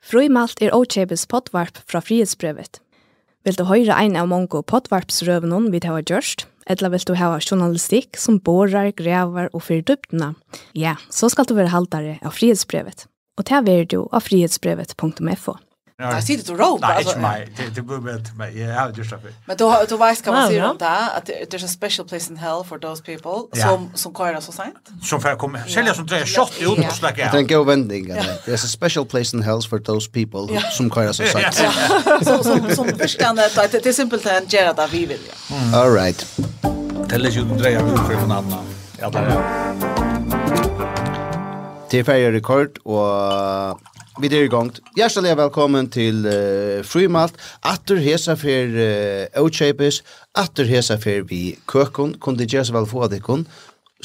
Frøymalt er Ochebes potvarp fra frihetsbrevet. Vil du høre ein av mange potvarpsrøvene vi har gjort, eller vil du ha journalistikk som borer, grever og fyrer dyptene? ja, så skal du være haltere av frihetsbrevet. Og til er du av frihetsbrevet.fo. Nej, jag sitter och ropar. Nej, inte mig. Det blir med mig. Jag har just det. Men då då vet kan man se om det att there's a special place in hell for those people som som kör så sent. Som för kommer. Sälja som tre shot ut och släcka. Det är en god vändning. There's a special place in hell for those people som kör så sent. Så som som förstår det att det är simpelt att göra det vi vill. All right. Tälles ju drar jag ut för en annan. Ja, där. Det är färdig rekord och Vi er i gang. Hjertelig velkommen til uh, Frymalt. Atter hesa for uh, Outshapes. Atter hesa for vi køkken. Kunne det gjør så vel få det kun.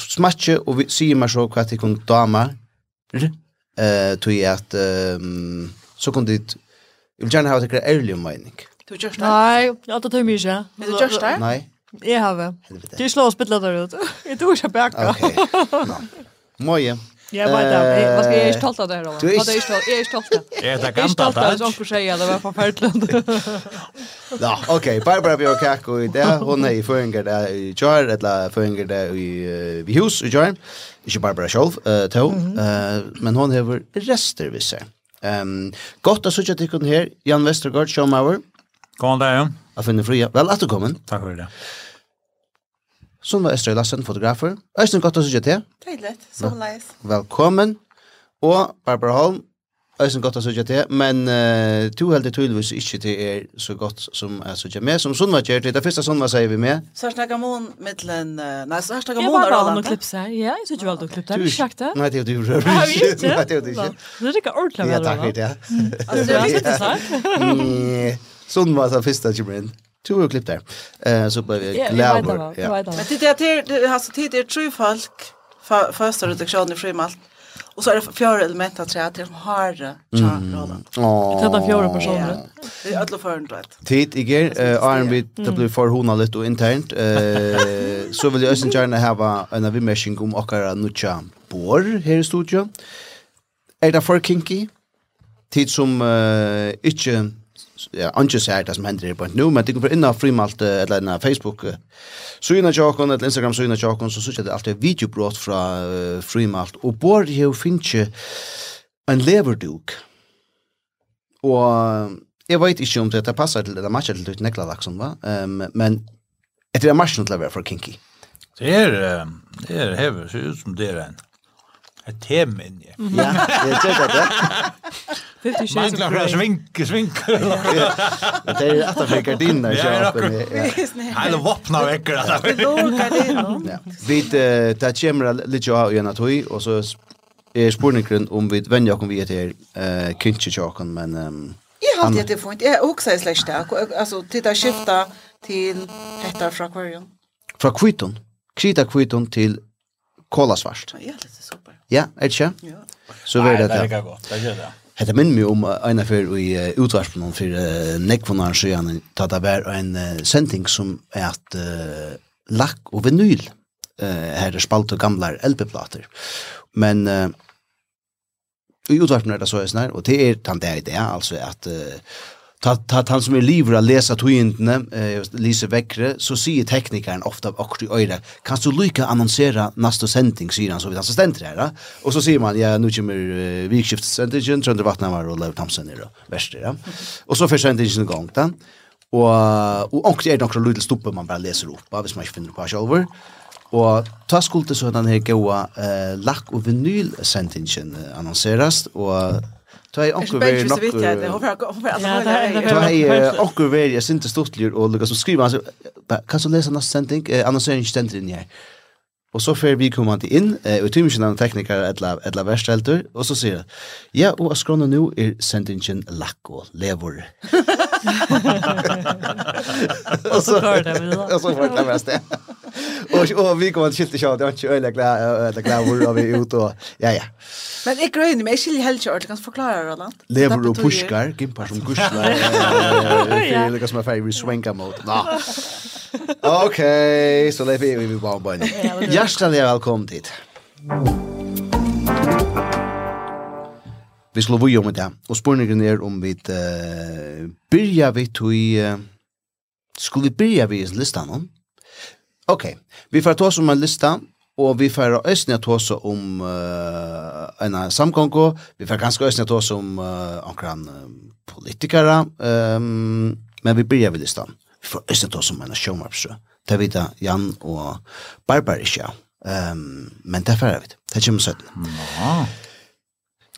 Smatje og vi sier meg så hva det kun damer. Uh, tog jeg at um, så kunne det jeg vil gjerne ha det ærlig om mening. Du gjørst det? Nei, ja, det tar mye ikke. Er du just det? Nei. Jeg har det. Du slår og spiller der ut. Jeg tror ikke jeg bækker. Ok. Nå. Må jeg. Jag vet inte. Vad ska jag inte tolta det här då? Vad är inte tolta? Jag är inte tolta. Är det gamla tolta? Jag är inte tolta. Jag det var förfärligt. Ja, okej. Barbara Björk Kako i det. Hon är i föringar där i Jar. Eller föringar där i vi hus i Jar. Inte Barbara Sjolv, uh, to, men hon har rester vi seg. Um, att söka till til här Jan Westergaard Sjåmauer. Kom där. ja. Jeg finner fria. Väl att du kommer. Tack för det. Sunva Østre Lassen, fotografer. Øystein, godt å sitte til. Tydelig, så leis. Velkommen. Og Barbara Holm, Øystein, godt å sitte til. Men uh, du heldig tydeligvis ikke til er så godt som jeg sitte med. Som Sunva gjør til, det første Sunva sier vi med. Så Sørsnakka mån, mittelen, nei, sørsnakka mån, Jeg var valgt noen klipps her, ja, jeg synes ikke valgt noen klipps her, ikke sagt det. Nei, det er jo du rører ikke. Nei, det er jo du ikke. Det er ikke ordentlig. Ja, takk for det. Altså, det er ikke sagt. var det første som kommer inn tror klipp der. Eh så blev jag glad. Ja. vet det. Men det det har så tid det tre folk första redaktionen i Frimalt. Och så är det fjärde element att säga att de har rollen. Ja. Det är fjärde personer. Det är alla förrän rätt. Tid igår Arne, vi det blir för hona lite och internt. Eh så vil jeg også gjerne ha en av meshing om akara nucha bor her i studio. Er det for kinky? Tid som uh, ikke ja, anki sær det som hender her på nu, men tikkum for inna frimalt uh, eller inna Facebook uh, syna tjokon, eller Instagram syna tjokon, så sykja det alltid videobrot fra uh, frimalt, og bor jo finnje en leverduk, og jeg vet ikke om det passar til det matcher til det nekla lakson, va? Um, men etter det er matchen til å være for kinky. Det er, det er hever, ser ut som det er en ett tema in i. Ja, det är det. Fifty Shades of Grey. Svink, svink. Det är att det gardiner så att Hela vapna veckor att det gardiner. Vi det kemra lite av ju att och så är spurningen om vi vänja kom vi till eh kinchichakan men Jag hade det fint. Jag också är släkt alltså titta skifta till hettar från akvarium. Från kviton. Krita kviton till kolasvart. Ja, det är så Ja, er ikke? Ja. Så var det det. Det er godt, det gjør det. Hetta minn meg om eina fer i utvarpen om fyrir nekvonar så gjerne ta det vær en sending som er at uh, lakk og vinyl uh, her er spalt og gamlar LP-plater. Men uh, i utvarpen er det så er snar, og det er tant det er det, altså at uh, ta ta han som är liver att läsa tygintene, eh Lise Väckre, så säger teknikern ofta också i öra, kan du lycka annonsera nästa sändning säger han så vid assistenter här. Och så säger man ja nu kommer uh, vikskiftsändningen Trond Vatnamar och Lev Thomsen då. Värst ja. Och så för sändningen igång då. Och och också är det några lilla stoppar man bara läser upp, bara hvis man inte finner på själva. Og ta skulde så den her gåa eh, lakk- og vinylsendingen annonseres, og Ta ei onkur veri nokkur. Ta ei onkur veri, jeg synte stortlig og lukka som skriva, kan du lesa nast sending, annars er ikki stendt inn her. Og så fer vi kommer til inn, og tymer ikke noen teknikere etla verstelter, og så sier ja, og skrona nu er sendingen lakk og lever. og så går det med det. Och så får det med det. Og, og vi kommer til skilte sig att jag ikke öliga glad att glad var vi ute og, ja ja. Men det gröna med skilja helt kört kan förklara Roland. Lever og pushkar, gimpar som gusslar. Det är lika som ferdig vi swanka mot, Nå. Ok, så lever vi vi bara bøyne. Hjertelig velkommen dit. Thank you vi skulle vi om det. Og spørningen er om vi uh, byrja vi tog... Uh, skulle vi byrja vi i listan om? Ok, vi får ta oss om en lista, og vi får østene ta oss om uh, en samkongo, vi får ganske østene ta oss om uh, omkran uh, politikere, um, men vi byrja vi listan. Vi får østene ta oss om en showmarpsrø. Det vet jeg, Jan og Barbar ikke. Um, men det får jeg vet. Det kommer søttene. Ja.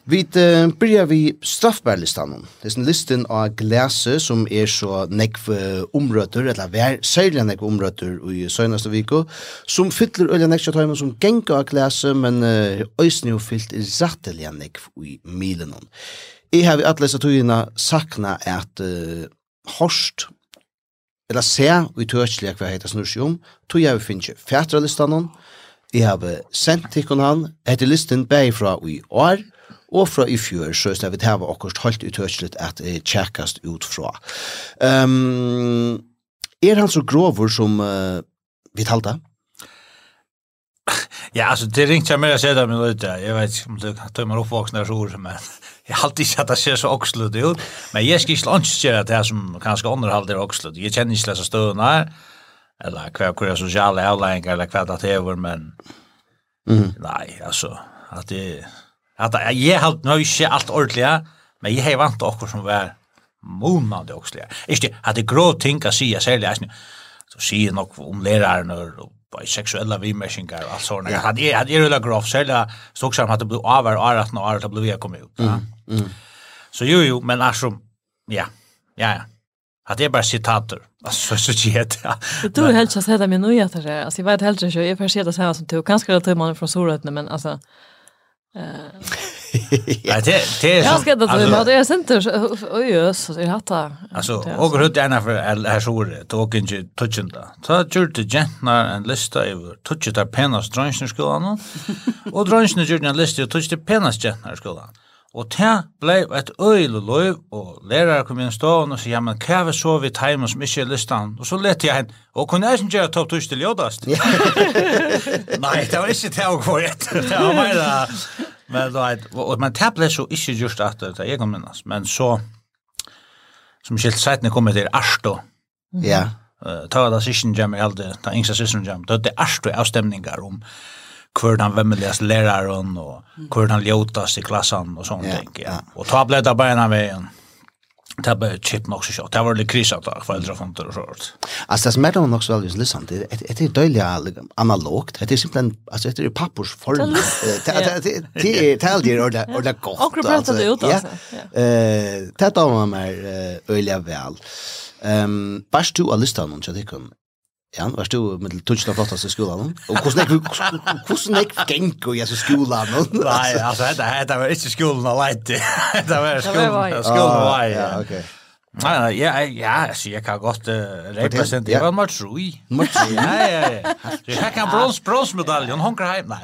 Vi uh, byrjar vi straffbærlistan. Det er en listen av glese som er så nekv omrøtter, eller vær særlig nekv omrøtter i søgnaste viko, som fyller øyla nekv tøymen som genga av glese, men uh, øysni jo fyllt i nekv i milen. Jeg har vi atlesa tøyina sakna at uh, horst, eller se, vi tøyla hva heita snursi om, tøyla vi finnes fætralistan, jeg har sendt tikkun han, etter listen bæg fra i år, og fra i fjør, så er det vi har akkurat holdt utøkselig at det tjekkast ut fra. Um, er han så grover som uh, vi talte? Ja, altså, det ringte jeg mer å se det med. Jeg vet ikke om det tømmer oppvoksne så ord, men jeg alltid ikke at det ser så okslut ut. Men jeg skal ikke lønne at det er som kanskje underhalder okslut. Jeg kjenner ikke disse støvene her, eller hva hvor er sosiale avleggingar, eller hva det er, men mm. nei, altså, at det er At jeg har nøyse alt ordentlig, men jeg har vant okkur som var månande også. Ikke, at det grå ting å si, særlig, så sier nok om læreren og på sexuella vimersingar och allt sånt. Jag hade hade ju rulla graf så där stod som hade blivit över och att när det blev jag kom ut. Så jo jo men alltså ja. Ja ja. Hade bara citater. Alltså så shit. Du har helt så här med nu jag tror alltså jag vet helt så jag får se det så här som du kanske det man från Sorötne men alltså Nej, det det är Jag ska inte ta det. Jag synte oj ös så det hatta. Alltså och hur det är för här så det tog inte touchen där. Så gjorde det gentna en lista över touchet där penna strängen skolan och drängen gjorde en lista touchet penna strängen skolan. Og det blei et øyelig løyv, og lærere kom inn stående og sier, ja, men hva vi så vi timen som ikke er listan? Og så lette jeg henne, og kunne jeg ikke gjøre topp tusk til jodast? Nei, det var ikke det å gå rett. Det var bare, men, og, men det blei så ikke just at det jeg kom minnes, men så, som skilt seitene kom til Arsto. Ja. Mm. Uh, ta da sysken jam i alde, ta yngsta sysken jam, da det Arsto avstemningar om, um, hver han vemmeligaste læreren og hver han ljotast i klassen og sånne ja, ting. Ja. Yeah. Og ta blei det bare en av veien. Det var chip nog så kjøtt. Det var litt kris att jag föräldrar från det sånt. Alltså det som smärtar nog så väl just lyssna. Det är dåliga analogt. Det är simpelthen, alltså det är pappers form. Det det det är tal det eller eller gott. Och pratar det ut alltså. Eh, det tar man mer öliga väl. Ehm, um, du av listan och jag tycker Ja, var du med tusen flottast flottaste skolan. Och hvordan jag hvordan jag gänk och jag så skolan. Nej, alltså det det var skolen skolan leit. Det var skolen, vei. skolen Skolan leit, ja. Okej. nei, ja, ja, altså, jeg kan godt uh, representere en matrui. troi? Ja, ja, ja. Så jeg kan brons, bronsmedaljen, honker heim, nei.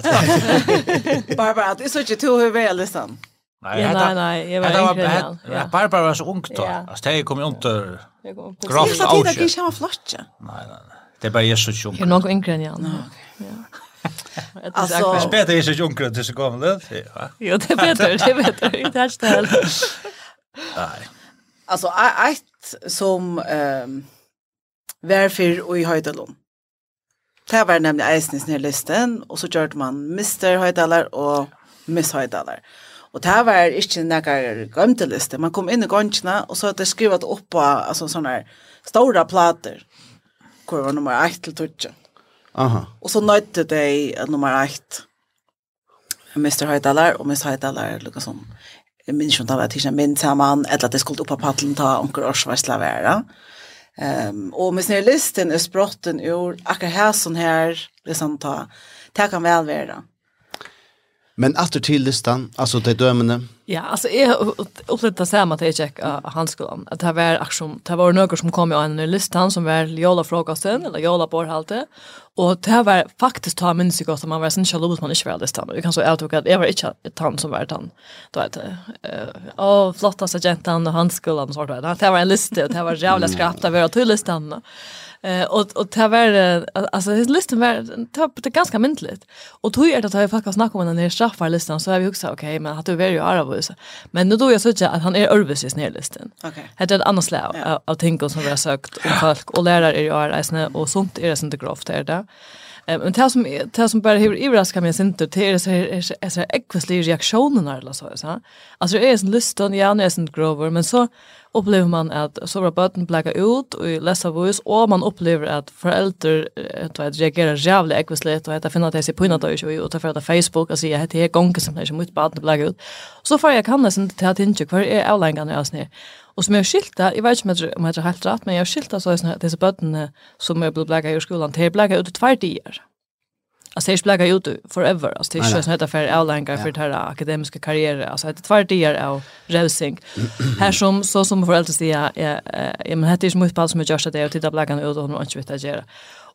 Barbara, du så ikke to høyve, liksom. Nei, nei, nei, jeg var yngre enn han. Barbara var så ung da, altså det kom jo under grovt avskjøp. Det er ikke han flott, ja. Nei, nei, nei. Det är bara Jesus som. Är nog yngre än Jan? Ja. Alltså, det är bättre Jesus som så till det. Ja. Jo, det är bättre, det är bättre. Det är ställt. Nej. Alltså, ett som ehm varför och i Höjdalon. Det var nämligen eisnes ner listen, Och så gjorde man Mr. Höjdalar och Miss Höjdalar. Och det var inte några gømte liste. Man kom in i gångerna och så hade det skrivit upp på sådana här stora plater klokker var nummer 1 til Tutsi. Aha. Og så nøyte de nummer 1. Mr. Høydalar og Mr. Høydalar liksom som jeg minns om det var tidsen min sammen, eller at jeg skulle opp av paddelen ta onker årsvarsla være. Um, og med sin listen er språten ur akkurat her sån her, liksom ta, det kan vel være. Men efter till listan, alltså det dömande. Ja, alltså jag upplevde det samma till check av handskolan. Att det var action, det var några som kom i en listan som var Jola frukosten eller Jola borhalte. Och det var faktiskt ta minns jag att man var sen själv man inte var listan. Vi kan så uttrycka att jag var inte ett tant som var tant. Då vet eh åh flottaste gentan och handskolan så där. Det var en lista och det var jävla skrapt av våra till listan. Eh och och det var alltså his listan var topp det ganska myndligt. Och tog är det att jag faktiskt snackar om den här straffar så har vi också okej okay, men att du väljer ju arabo så. Men nu då jag såg att han är örvis i snedlisten. Okej. Okay. Det är ett annat slag av, av ting som vi har sökt om folk och lärare är ju arbo och sånt är det inte grovt är det. Ehm um, det som det som bara hur överraskar mig sen inte det är så är så äckvesliga reaktionerna eller så så. Alltså det är en lustan ja är sen grover men så upplever man att så var button blacka ut och läsa voice och man upplever att föräldrar att vet reagerar jävligt äckvesligt och att finna att det ser på något och och ta för att Facebook och säga att det är gånger som är mot mycket blacka ut. Så får jag kan det sen till att inte kvar är outline kan jag snä. Och som jag skilta, jag vet inte om jag har helt rätt, men jag skilta så att dessa bönder som jag blev bläga i skolan, de är ut i tvär dier. Alltså det är ut forever. Alltså det är inte så att det är avlängar för det här akademiska karriärer. Alltså det är tvär av revsing. Här som, så som föräldrar säger, ja, men det är inte mycket på som jag gör sig det och titta blägan ut och hon har inte vet att göra.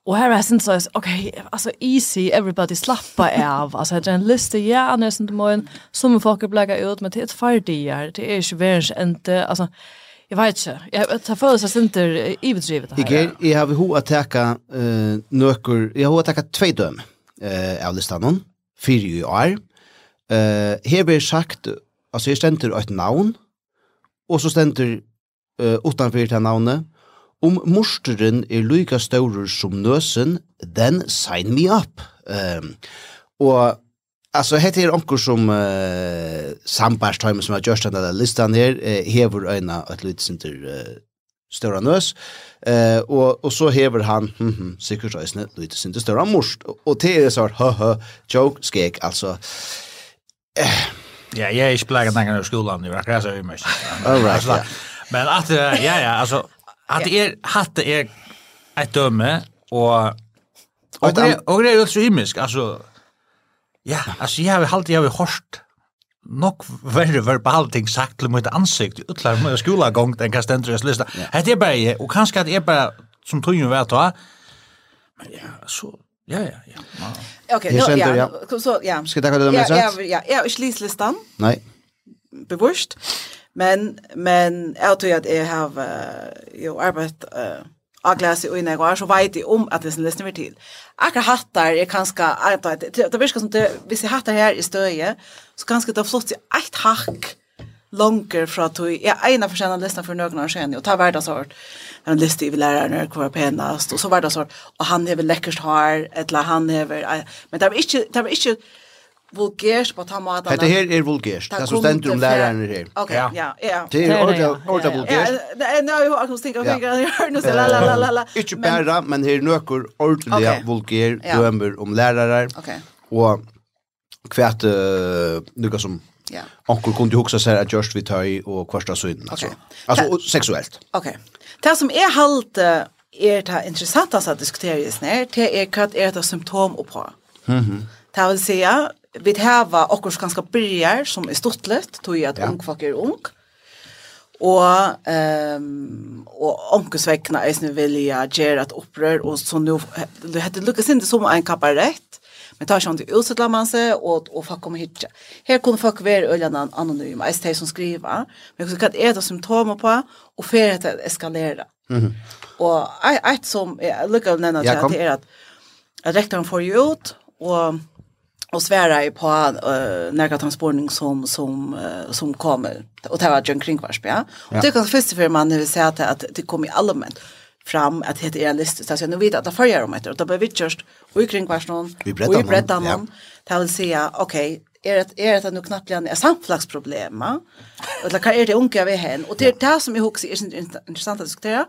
Och här är sen så okej, okay, alltså easy everybody slappa av. Alltså det är en lista ja, annars inte morgon som folk blägga ut med ett färdigar. Det är ju värst inte alltså Jag vet inte. Jag tar för sig inte iverdrivet det här. Jag har hur att täcka eh nökor. Jag har att täcka två döm eh av listan hon. Fyra ju är. Eh här blir sagt alltså det ständer ett namn och så ständer eh utanför det namnet Om morsteren er lyka staurer som nøsen, then sign me up. Um, og Altså, heter er onker som uh, sambarstøymer som har gjørst den listan her, uh, hever øyna et lydsinter uh, større nøs, uh, og, og så hever han, hm, hm, sikkert øyne, lydsinter større morst, og til er så hø, hø, joke, skek, altså, uh, Ja, jeg er ikke blevet en skolan, i skolen, det var akkurat så mye. All right, ja. Men at, ja, ja, altså, At det er hatte er ett döme och och det och det är ju så himmelsk alltså ja alltså jag har alltid jag har hört nok verre verbal ting sagt til mitt ansikt i utlar med skolagång den kan stendur jeg lista. Hette er bare, og kanskje at er bare som tunjum vet da, men ja, så, ja, ja, ja. Okej, nå, ja, så, ja. Skal jeg takka det med sagt Ja, ja, ja, ja, slis listan ja, ja, Men men jag tror att jag har uh, ju arbetat uh, av glas i inne går så vet jag om att det sen lyssnar vi till. Akkurat hattar är kanske att det verkar som det vi ser hattar här i stöje så kanske det flott i ett hack långt från att jag ena ene for för några for noen år siden, og ta hverdagshårt. Han liste i det kvar penast, och så hverdagshårt, Och han har väl läckert hår, eller han hever... Men det var inte... det var inte vulgært på ta matan. Det her er vulgært. Det som stendur om læraren her. Okay, ja. Ja, ja. Det er orda vulgært. Ja, no, jeg har kunst tinka finger i hørnes la la la la la. Ikkje bæra, men her nøkur ordliga vulgær dømer om lärare. Okay. Og kvært nukka som Ja. Onkel kunde huxa sig att just vi tar i och kvarsta synden alltså. Alltså sexuellt. Okej. Det som är halt är det intressantast att diskutera just när det är kat är det symptom på. Mhm. Det vill säga vi hava också ganska byrjar som är stortlet, tog jag att ja. ung folk är ung. Og ehm og onkelsvekna er snu vilja göra ett opprør og så nu det hade Lucas inte som en kabarett men tar sig inte utsätta man sig och och folk komma hit. Här kunde folk vara öllan anonym är det som skriva men så kan det är symptom på och för att eskalera. Mhm. Och ett som Lucas nämnde att det är att rektorn får ju ut och och svära i på uh, några transportning som som uh, som kommer och det var John Kringvarsby ja. ja. Och det kan först för man vill säga att, att det kommer i allmänt fram att det är realistiskt alltså nu vet att det följer om efter och då behöver vi just och Kringvars någon och berätta någon ja. det vill säga okej okay, är det är det nu knappt en samflagsproblem och kan är det unga vi hen och det är det som i också är intressant att diskutera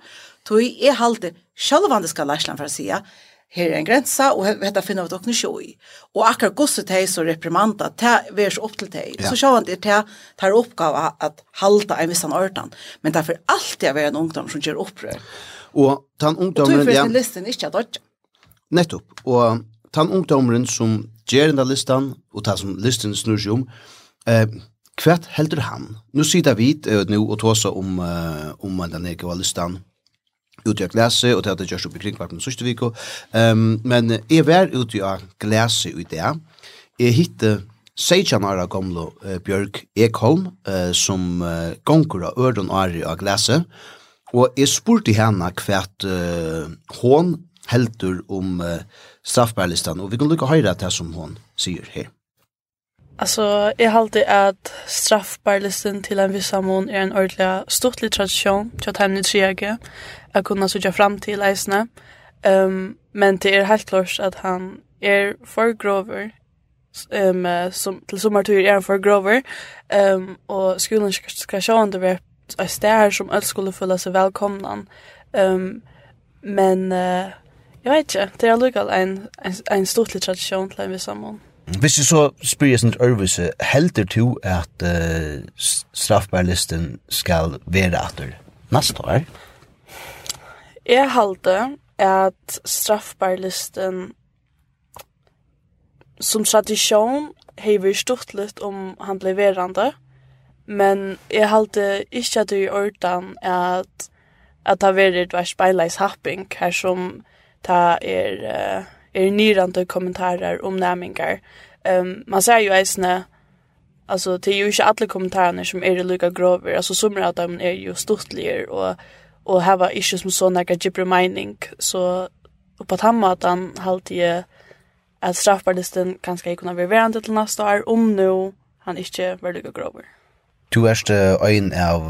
då är halt själva det ska läslan för att säga her er en grensa, og dette finner vi dere ikke i. Og akkurat gosset de som reprimanda, det er så opp til de. Ja. Så sjåan det er det oppgave at halda en vissan ordan. Men det er alltid å være en ungdom som gjør opprør. Og den ungdommen... Og tog først listen ikke at ordan. Nettopp. Og den ungdommen som gjør den listan, og den som listen snur seg om, eh, kvært heldur han. Nu sitter vi uh, nu og tåsa om, uh, om den ekva listan, ute av glese, og det hadde gjørst opp i kringkvarpen den sørste viko. Um, men jeg var ute av glese i det. Jeg hitte 16 Ara Gomlo uh, Bjørk Ekholm, uh, som uh, gonger av øren år av glese, og jeg spurte henne hva uh, hon heldur om uh, straffbærlistan, og vi kan lukke høyre til som hon sier her. Alltså, jag har alltid att straffbarlisten till en viss amon är en ordentlig stortlig tradition till att hemligt trege. att kunna söka fram till eisne. Um, men det är helt klart att han är för grover um, som, till sommartur är han för grover um, och skolan ska, ska se om det var ett stär som öll skulle fylla sig välkomna. Um, men uh, jag vet inte, det är alldeles en, en, en stortlig tradition till en viss mån. Hvis du så spyr jeg sånn ørvise, helder du at uh, straffbærlisten skal være etter neste år? Jeg helder at straffbærlisten som tradisjon hever stort litt om han ble verande, men jeg helder ikke at du i ordan at at det har vært vært beileis happing her som det er... Uh, er nyrande kommentarer om næmingar. Um, man ser jo eisne, altså, det er jo ikke alle kommentarer som er lykka grover, altså, summer av dem er jo och og, og var ikke som så nekka gibber meining, så og på den måten halte jeg at straffbarlisten kanskje ikke kunne være verandre til neste år, om nå han ikke var lykka grover. Du er ein av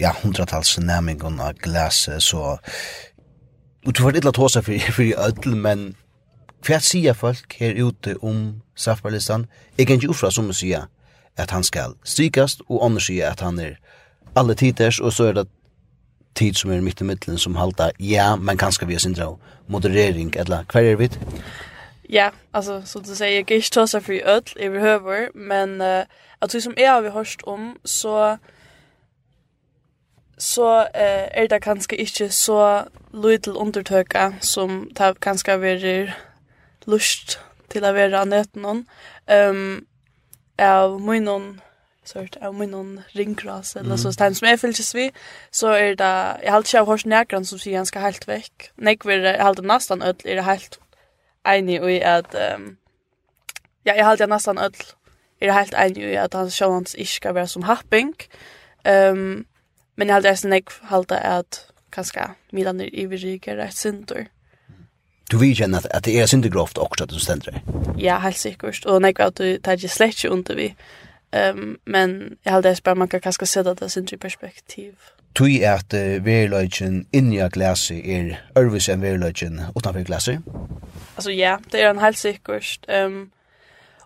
ja, hundratals næmingon av glas, så Og du var illa tåsa for fyrir öll, men Hva sier folk her ute om straffbarlistan? Jeg kan ikke ufra som sier at han skal strykast, og andre sier at han er alle tiders, og så er det tid som er midt i middelen som halda, ja, men kanskje vi har sindra moderering, eller hva er vi? Ja, altså, som du sier, jeg kan ikke ta seg for i ødel, jeg behøver, men uh, at vi som er har vi hört om, så så uh, er det kanskje ikke så lydel undertøka som det kanskje verir lust til å være nøten noen. Um, av munnen, sort, av munnen ringkras, eller mm. så stein som jeg fylles vi, så er det, jeg har ikke av hos nærkeren som sier han skal helt vekk. Nekver, jeg alltid nesten ødel, er det helt enig i at, um, ja, jeg halte nesten ødel, er det helt enig i at han show hans ikke skal være som happing. Um, men jeg halte jeg snakke halte at kanskje Milan er iverrigere et synder. Mm du vil kjenne at, at det er synd grovt også at du stender Ja, helt sikkert. Og nekva at du tar ikke slett ikke under vi. Um, men jeg halde jeg spør man kan kanskje sette det synd i perspektiv. Tui er at uh, verløgjen inni av glasi er ørvis enn verløgjen utanfor glasi? Altså ja, det er en helt sikkert. Um,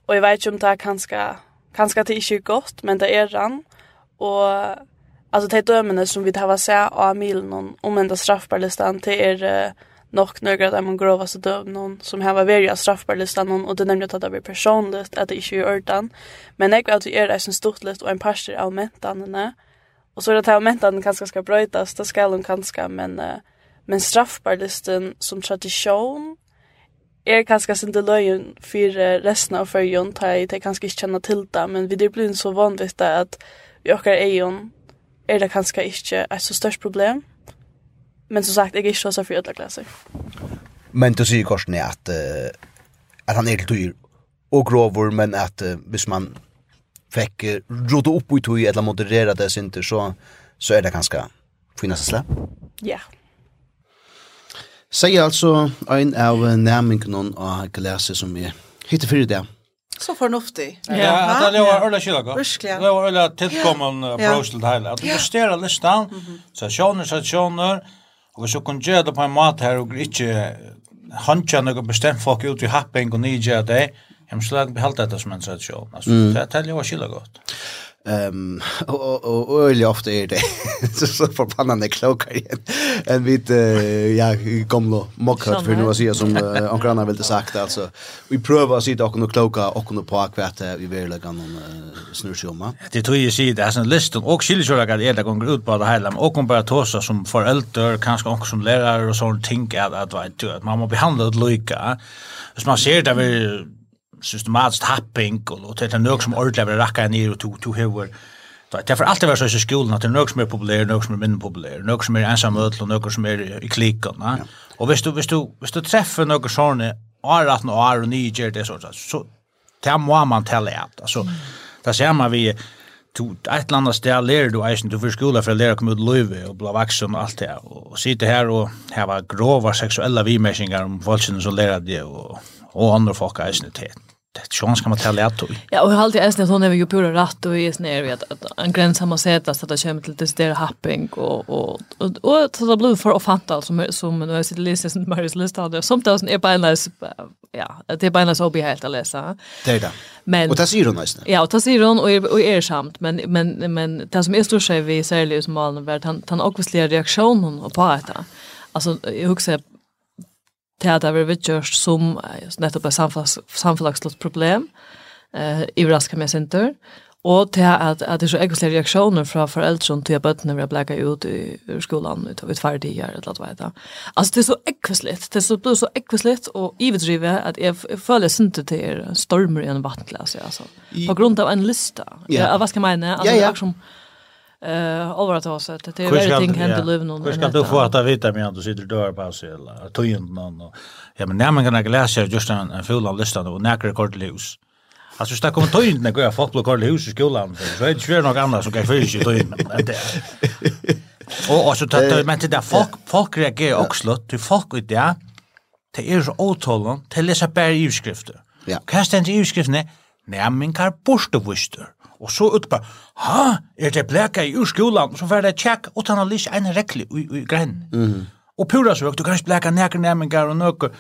og jeg vet ikke om det er kanskje, kanskje det er godt, men det er han. Og altså det er dømene som vi tar av seg av milen om enda straffbarlistan, det er uh, nok några av de grovaste dövnen som här var värja straffbarlistan och det nämnde att det var personligt att det inte är ordan. Men jag vet att det är stort stortligt och en parster av mentanene. Och så är det här mentanen kanske ska brötas, det ska de kanske, men, men straffbarlistan som tradition är kanske inte løyen för resten av förjön, tar jeg det kanske inte känna till det, men vi det blir så vanligt att vi åker egen är det kanskje inte ett så störst problem. Men som sagt, jeg er ikke så for alle klasser. Men du sier Korsen er at, uh, at han er litt dyr og grover, men at uh, hvis man fikk uh, råd opp i tog eller moderera det synte, så, så er det ganske finnes å Ja. Yeah. Sier altså en av nærmengene av glaset som er hittet for det. Så fornuftig. Ja, ja det var øyla øyla kylaka. Virkelig. Det var jo øyla tilkommen approach til det hele. At du justerer listan, sesjoner, sesjoner, Og hvis du kan gjøre det på en måte her, og ikke håndtja noe bestemt folk ut i happing og nye gjøre det, jeg må slag behalte dette som en tradisjon. Altså, mm. det er jo skilja godt. Ehm och och öliga ofta är det. Så så förbannande klokare än uh, ja gamla mockat för nu att säga som ankarna vill det sagt alltså vi prövar att sitta och kloka och kunna på kvart vi vill lägga någon snurrsjumma det tror jag sig det. Är en list och skiljer sig att det går ut på det hela och kom bara tåsa som föräldrar kanske också som lärare och sånt ting att att vet du att man måste behandla det lika så man ser det vi systematisk tapping och det är något som ordentligt vill racka ner och to to hur Det är för alltid var så i skolan att det är något som är populärt, något som är mindre populärt, något som är ensam ödel och något som är i klicken. Ja. Och hvis du, hvis du, hvis du träffar något sådana år, 18 år och 9 år, det så, så det må man tala att. Alltså, mm. det ser man vi du ett eller annat sted lärer du eisen, du får skola för att lära komma ut löve och bli vaksen och allt det. Och sitta här och här var grova sexuella vimersingar om våldsen som lärar det och, och andra folk eisen till det tror jag ska man tala att Ja, och har alltid äsnat att hon är ju pura rätt och är snär vet att en gräns har man sett att det kommer till det där happing och och och så det blir för ofanta som som nu är sitter läsa som Marius lista hade som det är bara ja, det är bara en hobby helt att läsa. Det är det. Men och det ser hon nästan. Ja, och det ser hon och är och är samt men men men det som är stor sig vi särskilt som malen vart han han också reaktionen på detta. Alltså jag huxar til at det har vært gjørst som nettopp et samfunns, samfunnslagslått problem, eh, i raske med sin tur, og til at, at det er så ekvistlige reaksjoner fra foreldre til at bøttene vil blæke ut i, i skolan ut av utferdige, eller hva det Altså, det er så ekvistligt, det er så, det er så ekvistligt og ivedrivet at jeg, jeg føler synte til er stormer i en vattenglas, altså. På grunn av en lista. Ja. Ja, hva skal jeg mene? Altså, ja, ja. Det er som, eh över att ha så att det är väldigt ting händer löv någon. Hur ska du få att veta mig att du sitter dör på sig eller tojen någon och ja men när man kan läsa just en en full av listan och näkra rekord ljus. Alltså sta kommer tojen när jag fått blocka ljus i skolan så är det svårt något annat som kan jag sig tojen men det. Och och så tatt men det där folk folk reagerar också till folk ut där. Det är så otålen till läsa bara i skrifter. Ja. Kastar inte i skriftene, nærmengar bortevustur. Og så ut utba, ha, er det bleka i ur skolan, så var det tjekk, og han har lyst en rekli i, i grein. Mm. Og pura så, du kan ikke bleka nekker nemmingar og nøkker,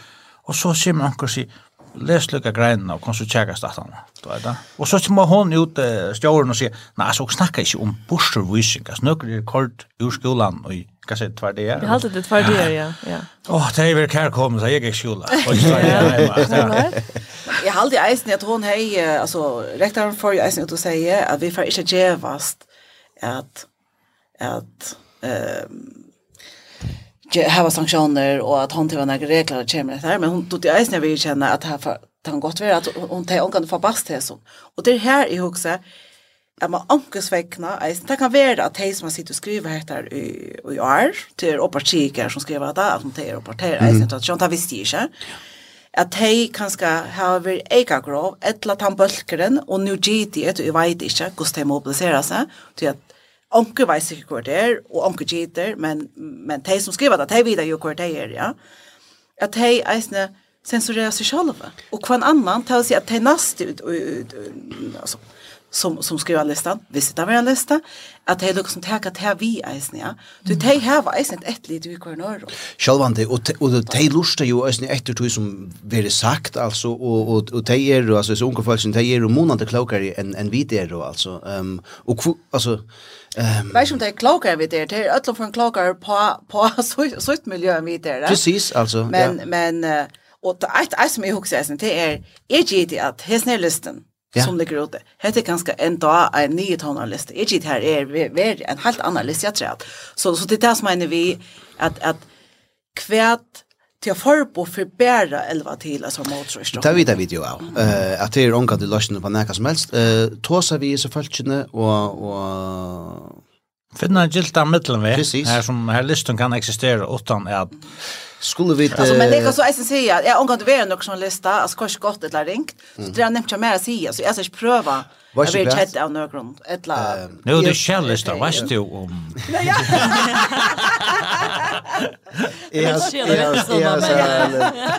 og så sier man anker si, les lukka greinene og kom så tjekka statene. Og så må hon ut uh, stjåren og sier, nei, så snakka ikke om borservising, altså nøkker er kort ur skolan og i kanske ett det. Jag alltid det tvärd ja. Ja. Åh, det är väl kär kommer så jag gick skola. Och så ja. Jag hade isen jag tror hej alltså rektorn för jag isen att säga att vi får inte gevast att att ehm hava sanktioner och att hon till några regler och kämmer där men hon tog i isen jag vill känna att här han gott vara att hon tar hon kan få bast det så. Och det här i också at man ankes vekna, det kan være at de som har sitt og skriver heter i, i år, til og som skriver det, at de er og partier, mm. sånn, det visste jeg ikke, at de kanskje har vært ega grov, etla tannbølkeren, og nu gitt det, og jeg vet ikke hvordan de mobiliserer seg, til at Onke vet ikke hvor det er, og onke gitter, men, men de som skriver det, de vet jo hvor det er, ja. At de eisne sensurerer seg selv, og hver annan, til å si at de nast ut, ut, ut, altså, som som skriva listan, visst det var en lista, att det är liksom täcka att här vi isen ja. Du te här var isen ett litet vi kvar norr. Självande och och te lustar ju isen efter tog som det sagt alltså och och och te är alltså så unga folk som te är och månader klokare än en vi det är då alltså ehm och alltså Ehm Vad om det är klokare vi det är alla från klokare på på så så miljö vi det. Precis alltså. Men men och ett ett som jag också sen det är är det att häsnelisten ja. som ligger ute. Hette ganske en dag en ny tonalist. Ikke her er ver en helt annan list jeg tror. Att. Så så det er det som mener vi at, at att til å forbo for bedre elva til altså, motorstråk. Det vet vi ju av. uh, at det er unga til løsene på näka som helst. Uh, tåsa vi i så følgene og... og finna en gilda Precis. her som her listen kan eksistere, utan att skulle vi... Alltså, men det kan så att säga, jag omgår det vara någon journalista, alltså kanske gott eller ringt, så det är nämnt jag mer att säga, så jag ska inte pröva. Jag vill inte hitta av någon grund. Nu, du källista, vad du om? Nej, ja. Jag har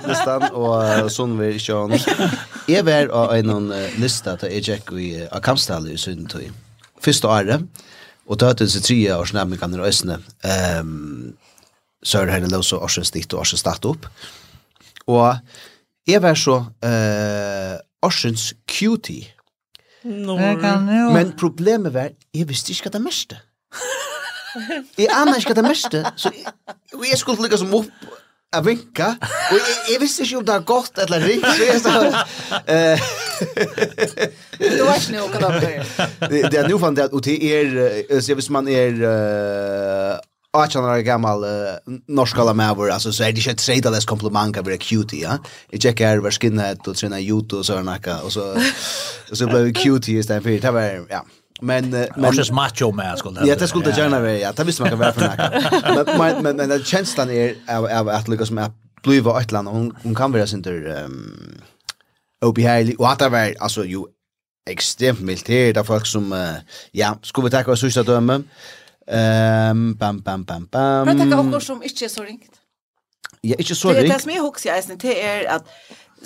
listan, og sånn vi ikke har. Jeg var av en lista til jeg gikk i Akamstallet i Sundtøy. Første året, og tøtens i tre års nærmere kan i Øsne så er det løs og årsens ditt og årsens start opp. Og jeg var så uh, årsens cutie. No. Men problemet var, jeg visste ikke hva det meste. jeg aner ikke hva det meste, så jeg, jeg skulle lykke som opp a vinka og jeg, jeg visste ikke om det var godt eller rikt så jeg stod du var ikke noe det det er noe fann det at og det er så hvis man er uh, 18 år gammal uh, norskala mävor alltså så är det inte trade less komplimang av cutie ja. Jag checkar var skinnet och träna judo och såna och så och så blev cutie istället för det var ja. Men men just macho man skulle. Ja, det skulle det gärna vara. Ja, det visste man kan vara för näka. Men men men den känslan är av att Lucas med bliva ett land hon hon kan vara synter ehm OP Haley och att vara alltså ju extremt militärt av folk som ja, skulle vi ta oss sista dömen. Um, bam, bam, bam, bam. Men tenker dere som ikke er så ringt. Ja, ikke så ringt. Det er det som jeg husker jeg, det er at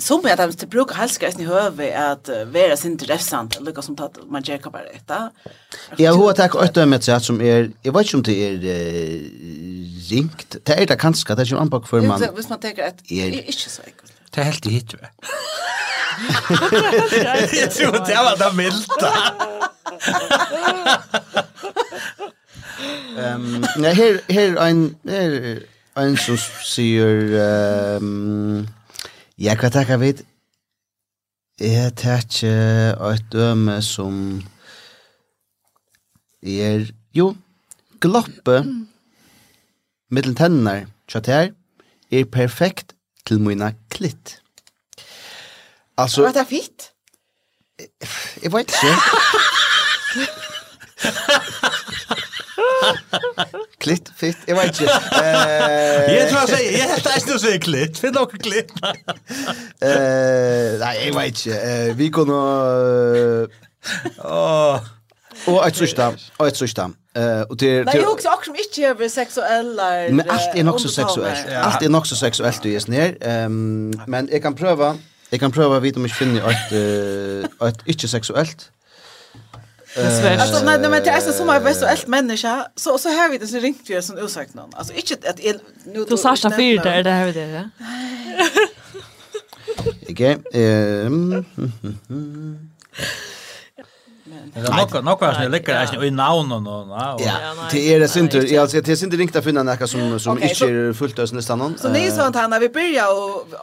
som jag tänkte bruka halsgrejen i höve att vara sin dressant lucka som tatt man ger kapar detta. Jag har tack åt dem med sätt som är jag vet inte om det är ringt. Det är det kanske det är ju anpak för man. Visst man tänker att det är inte så enkelt. Det är helt i hit. Jag tror det var det milda. Ehm nej här här en här en som säger ehm jag kan ta vid Jeg täcker et døme som er, jo gloppe mittel tennene, chat här perfekt til mina klitt. Altså... Var det fitt? Jeg vet ikke. klitt, fitt, jeg vet ikke. Uh, jeg tror jeg sier, jeg helt er ikke noe klitt, finn noe klitt. uh, nei, jeg vet ikke. Uh, vi kunne... Uh, Og et sørsta, og et sørsta. Uh, og til, Men jeg husker akkurat som ikke er seksuelle Men alt er nok så seksuelt. Alt er nok så seksuelt du gjør ned. Um, men jeg kan prøve, jeg kan prøve å vite om jeg finner et, et ikke seksuelt. Alltså när men det är så som är bäst allt människa så så har vi det så ringt vi sån ursäkt någon. Alltså inte att nu då Sasha fyr där det här vet det. Okej. Ehm. Nokka nokka snæ lekkar eisini í navnum og ja. Det er det sindur. Ja, det er sindur ringt at finna nakka sum sum ikki er fullt av snæstan. Så nei sånt han vi byrja og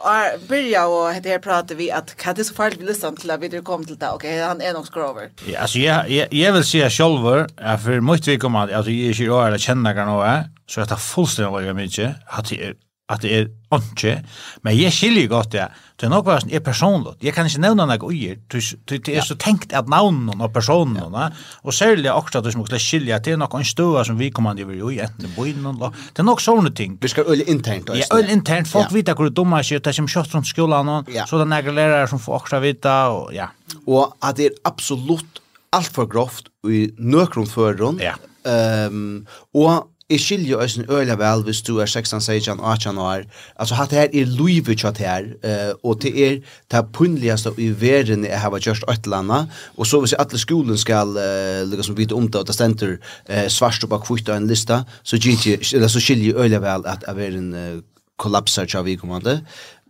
byrja og det her prata vi at det så fart vi lyssnar til at við kom til det. Okay, han er nok skrover. Ja, altså eg eg vil sjá sjálvur, er for mykje vi koma, altså eg er ikki orð at kenna kan og så er det fullstendig mykje at det er at det er onke, men jeg skiljer godt det, ja Det er nok bare sånn, er personlig, Jeg kan ikke nevne noe uier. Det er så tenkt at navnen og personen, ja. og særlig akkurat du som skal skilja, det er nok en støa som vi kommer til å gjøre, enten i bøyden, det er nok sånne ting. Vi skal øye internt. Ja, øye internt. Folk ja. vet hvor det dummer seg, det er som kjøtt rundt skolen, ja. så det er nægge lærere som får akkurat vite, og ja. Og at det er absolutt alt for grovt i nøkron føreren, ja. um, og Jeg skiljer jo øyne øyla vel hvis du er 16, 16, 18 år. Altså, hatt her er luivet kjatt her, uh, og det er det punneligste i verden jeg har gjort et eller annet. Og så hvis alle skolen skal uh, liksom vite om det, og det stender uh, svarst og bak kvitt av en lista, så, eller, så skiljer øyne vel at verden uh, kollapsar tja vi kommande.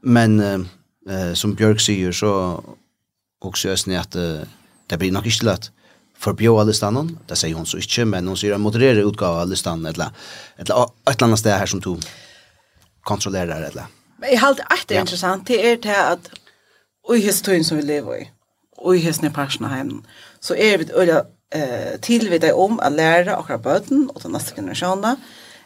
Men uh, uh, som Bjørk sier, så også øyne at uh, det blir nok ikke lett förbjöa listan. Det säger hon så inte, men hon säger att moderera utgåva av listan eller ett annat ställe här som du kontrollerar eller. Men jag har alltid ja. intressant det är det att i historien som vi lever i och i hesne personer hem så är vi öliga eh, tillvida om att lära och böten och den nästa generationen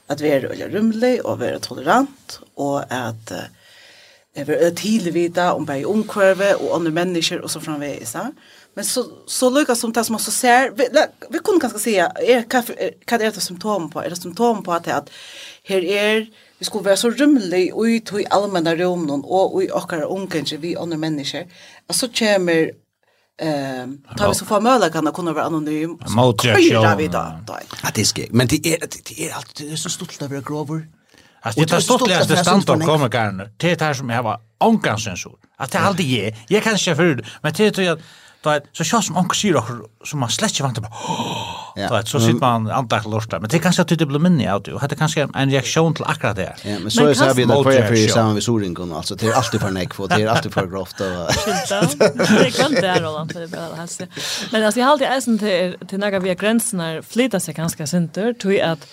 att vi är öliga rymlig och vi är tolerant och att eh, vi är tillvida om berg omkvarve och andra människor och så framvis. Ja? Men så så lukar som det som så ser vi, vi kunde kanske säga är vad är det symptom på? Är det symptom på att att här är vi skulle vara så rymlig och i tog allmänna rummen och i åkara omgänge vi andra människor. så kommer eh tar vi så får möjlighet kan kunna vara anonym. Motreaktion. vi då. Att det ska men det är det är alltid det är så stolt över grover. Alltså det är stolt att standa och komma kan. Det är det som jag var ångansensor. Att det alltid är. Jag kan inte för men det är jag att då är så kör som onkel syr och som man släcker vant bara. Då är så sitter man antag lorta. Men det kanske att det blir minne ut och hade kanske en reaktion till akkurat det. Ja, men så är så vi där för för samma vid soringen alltså det är alltid för neck för det är alltid för grovt och Det kan det är Roland det bara helst. Men alltså jag har alltid äsen till till några via gränsen när flyttar sig ganska synter tror jag att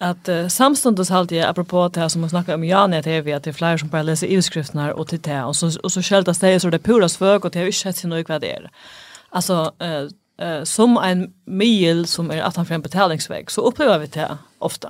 att uh, samstundes halt jeg apropos det som man snackar om Jan att det att det er flere som bare leser ivskriftene och till det och så och så skältas det så det puras folk och det har ikke sett noe hva det är. Alltså uh, uh, som en mil som er at han fram betalningsväg så upplever vi det ofta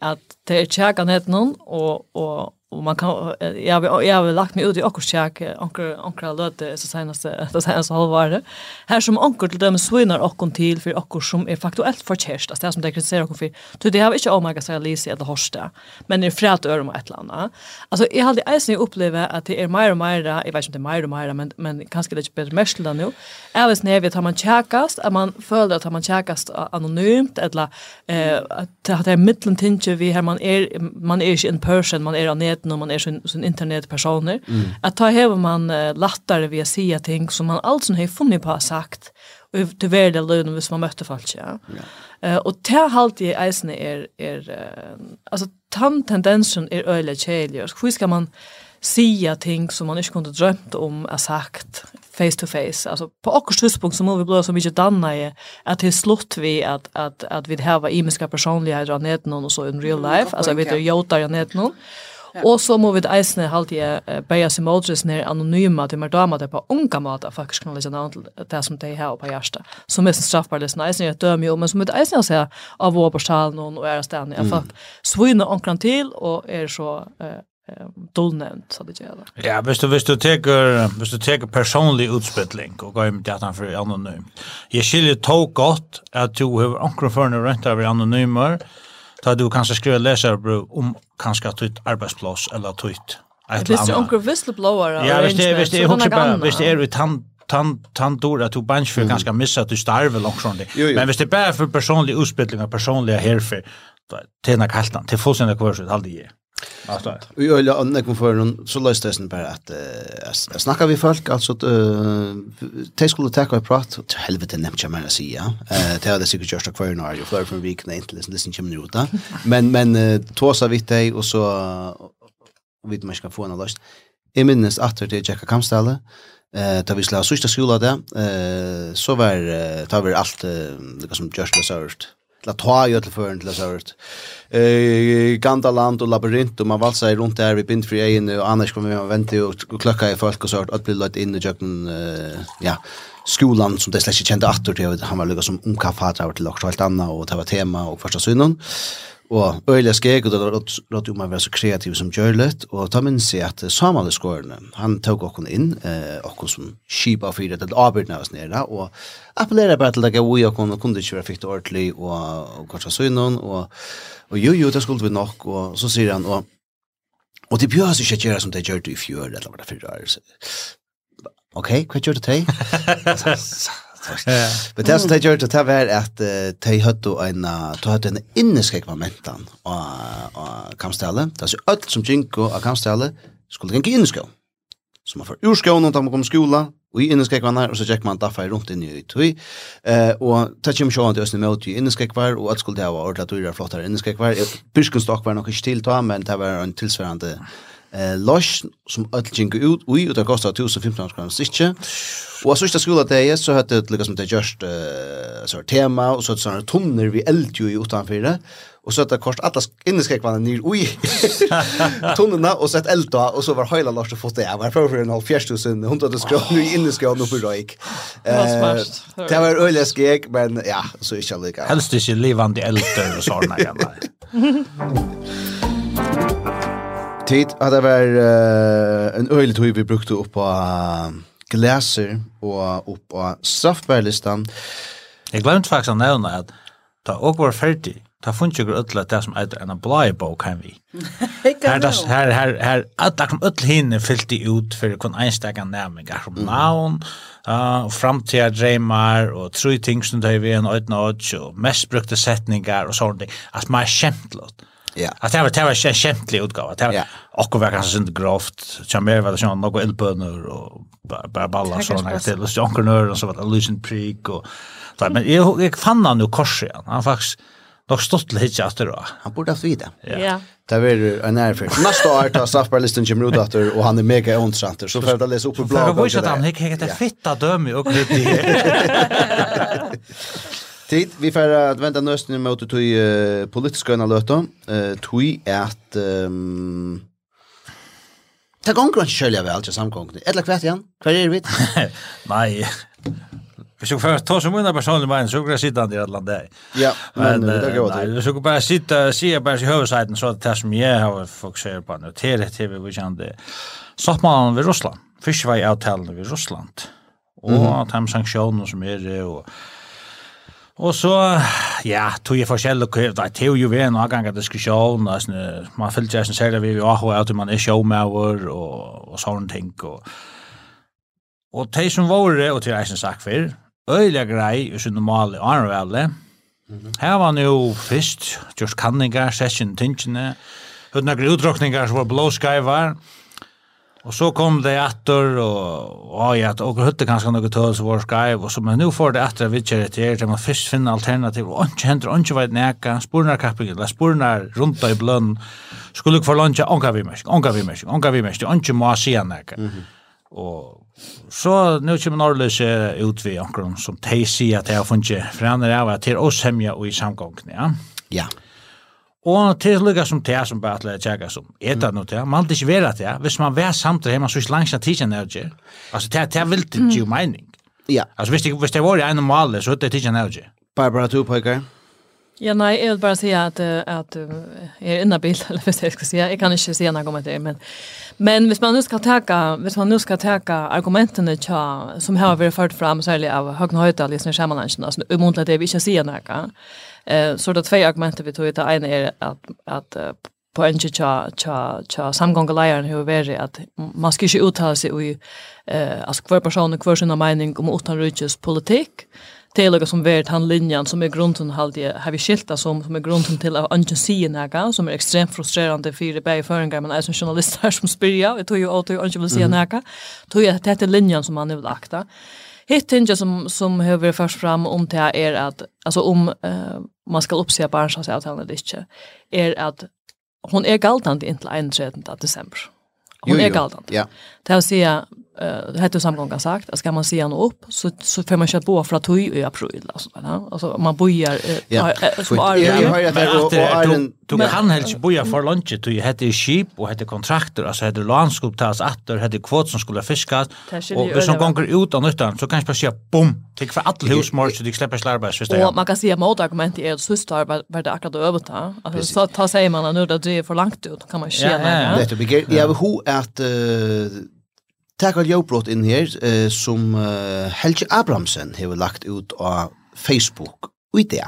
att det är käkan het någon och och och man kan jag har jag har lagt mig ut i Ockerskärk onkel onkel låt så senast det senast halvåret. Här som onkel till dem svinnar och till för också som är faktuellt för kärst alltså det som det kritiserar och för. Du det har inte oh my jag så Lisa eller Horsta. Men det frät öra och ett landa. Alltså jag hade ens uppleva att det är mer och mer jag vet inte mer och mer men men kanske lite bättre då nu. Även när vi tar man checkas att man följer att man checkas anonymt eller eh att det är mittlentinger vi här man är man är inte in person man är när man är sån sån internetpersoner. Mm. Att ta hem man uh, lattare via sia ting som man alltså har funnit på sagt och till värde lönen hvis man mötte folk. Ja. ja. Uh, och det halt i isen är, är uh, alltså tam tendensen är öle tjejliga. Hur ska man sia ting som man inte kunde drömt om är sagt face to face. Alltså på också tidspunkt så må vi blåsa så mycket danna i att det slott vi att att att vi har imiska personligheter av nätet någon och så in real life. Alltså vi det jotar i nätet någon. Og så må vi eisne halde jeg beia seg måltres nere anonyma til mer damer det på unga måte faktisk kan lese navn til det som de har på hjertet. Som er straffbar lesen eisne jeg døm jo, men som vi eisne å se av vår borstall noen og ære stedene. Jeg folk svunne omkran til og er så dolnevnt, så det gjør det. Ja, hvis du, hvis du teker, hvis du teker personlig utspittling og går med datan for anonym. Jeg skiljer tog godt at du har omkring for noe rent av anonymer, Ta du kanskje skriva leserbrev om kanskje ditt arbeidsplass eller ditt et eller annet. Hvis det er onker whistleblower ja, hvis det, hvis det, er, bare, hvis det er ut han tan tan dora to bunch för ganska missa att du starve långt från det. Men visst det bara för personlig personliga och personliga herfer, det är kallt, det får sina kvar så aldrig. Ja, Vi gör ju annat kom för någon så löst det bara att eh snacka vi folk alltså att uh, te skulle ta och prata till helvete nämnt jag menar sig ja. Eh det hade säkert just kvar när jag för från veckan inte lyssna lyssna till. Men men tåsa vi dig och så och vet man ska få en lust. I minnes att det Jacka Kamstalle eh ta vi slår sista skola där eh så var tar vi allt det som just var sårt. La ta ju till förrän till sårt eh Gandaland och labyrint och man valsar runt där vid Bindfri Ein och annars kommer man vänta och klocka i folk och så att bli lite in i jöken eh ja skolan som det släcker kände åter till han var lugg som omkaffat över till och allt annat och det var tema och första synden Og øyla skeg, og det var rått om å være så kreativ som Gjørlet, og ta minns jeg at Samal i skårene, han tok okken inn, eh, okken som kipa fyra til avbyrdene av oss nere, og appellerer bare til det gav ui okken, og kunne ikke være fikk det ordentlig, og, og kanskje søgnen, og, og jo, jo, det skulle vi nok, og så sier han, og, og de bjør seg ikke gjøre som de gjør det i fjør, eller hva det fyrir år. Ok, hva gjør det til? Men det som de gjør det, det var at de hadde en, de hadde en inneskrekk av mentan av kampstallet. Det er så alt som gikk av kampstallet skulle gikk inn i skolen. Så man får ur skolen når man kommer i skolen, og i inneskrekvannar, og så gikk man daffar rundt inn i tøy. eh, og det kommer sjåan til Østene møte i inneskrekvar, og alt skulle det ha ordla dyrar flottare inneskrekvar. Byrskunstokk var nok ikke til ta, men det var en tilsvarende eh losch som öllginge ut og ut det kostar 1015 kronor stycke. Och så sista skola det är så hade det liksom det just eh så tema och så såna tonner vi eldju ju utanför det. Och så att det kost alla inneskräckvarna ner ui tunnorna och så ett og och så var hela Lars fått det. Var för en halv fjärstu sen 100 kronor i no för rök. Eh det var öliga skek, men ja så är det lika. Helst inte levande eld och såna grejer tid at det var uh, en øyelig tog vi brukte opp på glaser og opp på straffbærlistan. Jeg glemte faktisk å nevne at da også var ferdig, ta funnet ikke ødela det som etter en blei bok kan vi. Her, her, her, her, at akkurat ødela hinne fyllte ut for kun einstekan nærming, akkurat navn, uh, framtida dreymar, og tru ting som det er vi en øyne og mest brukte setningar og sånne ting, at man er kjemtlått. Ja. Att det var det var en skämtlig utgåva. Det var också var kanske inte grovt. Jag mer var det sån några elbönor och bara balla såna till och jonker och så vad illusion prick och så men jag jag fann han nu korset. Han faktiskt Nog stått lite hitja efter då. Han borde ha vidare. Ja. Det var en närfärd. Nästa år tar straffbarlisten Jim Rudatter och han är mega ontrant. Så för att läsa upp på bloggen. För att visa att han hickade fitta döm och det. Tid, vi får at vänta nøsten mot tog uh, øyne løte. Uh, tog at um, Ta gong grunn sjølja vel til samgongni. eller kvært igjen? Hver er vi? Nei. Hvis jeg får ta som unna personlig mening, så kan jeg sitte an i et land der. Ja, men, men det går til. Hvis jeg bare sitte, sier bare i høvesiden, så er det det som jeg har fokusert på nu. Tere TV, vi kjente Stoppmannen ved Russland. Fyrst var jeg avtalen ved Russland. Og mm -hmm. de sanksjoner som er det, og Og så, ja, tog jeg forskjellig, det er jo jo vi en avgang av diskusjon, man følte jeg som ser det vi i AHA, at man er showmauer og, og sånne ting. Og, og de som var det, og til jeg som sagt før, øyelig grei, og så normale veldig, her var han jo først, just kanninger, session tingene, Hudna grudrokningar som var blåskaivar, Og så kom det etter, og, og ja, og och hade kanske något tal så var skype og så men nå får det etter at vi kör det til man først finner alternativ og och inte händer inte vad näka spurnar kapitlet la spurnar rundt i blønn, skulle ikke få lunch anka vi mest anka vi mest anka vi mest ikke må si se näka. Og så nu kommer Norrløs ut vi anker som de sier at jeg har funnet, for han er av at det er oss hemja og i samgångene, ja? Ja. Og til lukka som det som bare atleir tjekka som eta no det, man aldri ikke vera det, hvis man vær samtidig heima så ikke langs at tidsen er ikke, altså det er vilt ikke jo meining. Ja. Altså hvis det, hvis det var i en male, så er det tidsen er ikke. Barbara, du pekar? Ja, nei, jeg vil bare si at, at jeg er innabil, eller hvis jeg skal si, jeg kan ikke si en argument det, men, men hvis man nu skal teka, hvis man nu skal teka argumentene tja, som har vært ført fram, særlig av Høgne Høydal i sånne skjermansjene, altså, at jeg vil ikke sier noe, Eh så det två argument vi tog det ena är att att på en tja tja tja samgånga lejaren hur är att man ska ju uttala sig i eh alltså kvar personer kvar sina mening om utan rutjes politik. Till något som vet han linjen som är grunden halde har vi skilta som som är grunden till att ungen se näga som är extremt frustrerande för det bäj förringar men är som journalister som spyrja vi tog ju åt ungen vill se näga tog jag tätt linjen som man nu vill akta Hitt tinge som, som har vært først fram om det er at, altså om uh, man skal oppse barnsavsavtalen eller ikke, er at hon er galdant inntil 31. desember. Hon jo, jo. er galdant. Ja. Det vil si eh det hette samgångar sagt att ska man se han upp så så får man köpa på från tui i april alltså va? Alltså man bojar ja. som är ju har du kan helst boja för lunch du hade skip och hade kontrakter. Alltså hade landskap tas åter hade kvot som skulle fiskas. Och det som gånger ut av nyttan så kanske bara bom! Till för all husmor så du släpper slarva så Och man kan se mot argument är så systar var det akkurat över ta alltså så tar sig man nu det är för långt ut kan man känna det. Det blir ju hur att Takk har jeg inn her, uh, som uh, Helge Abramsen har lagt ut av Facebook og det.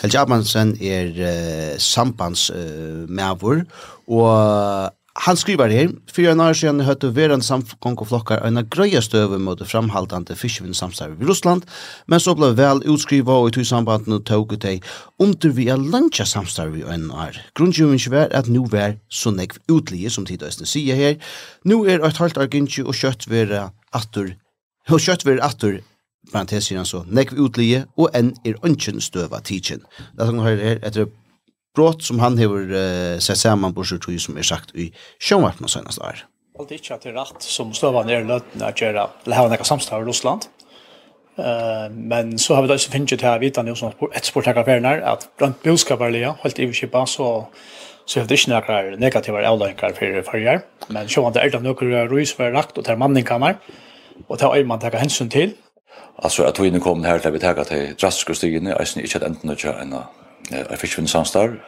Helge Abramsen er eh, sambandsmæver, og Han skriver her, for en år siden høtte verden samfgång og flokkar en grøye støve mot framhaldande fiskevindsamstarve i Russland, men så ble vel utskriva og i tog sambandene tog ut deg under vi er luncha samstarve i en år. Grunngjøvingen var at nå var så nekv utlige, som tidøysene sier her. Nå er et halvt argintje og kjøtt være atter, og kjøtt vera atur parentesier han så, nekv utlige, og enn er ønsken støva tidsin. Det er sånn her etter brott som han har uh, sett sammen på sjukhus som er sagt i sjønvarpen og senaste år. Allt ikke at det er rett som stövar ner löten att göra det här näka samstånd i Russland. Uh, men så har vi da også finnet til å vite noe som ett sportakaffärer att bland boskaparliga helt i överskippa så så det är inte några negativa avlänkar för förrjar. Men så er det ärligt några rys för rakt och termanninkammar og det har man tagit hensyn til. Alltså att vi nu kommer här till att vi tagit till drastiska styrene, är inte ett enten att jag fick en samstar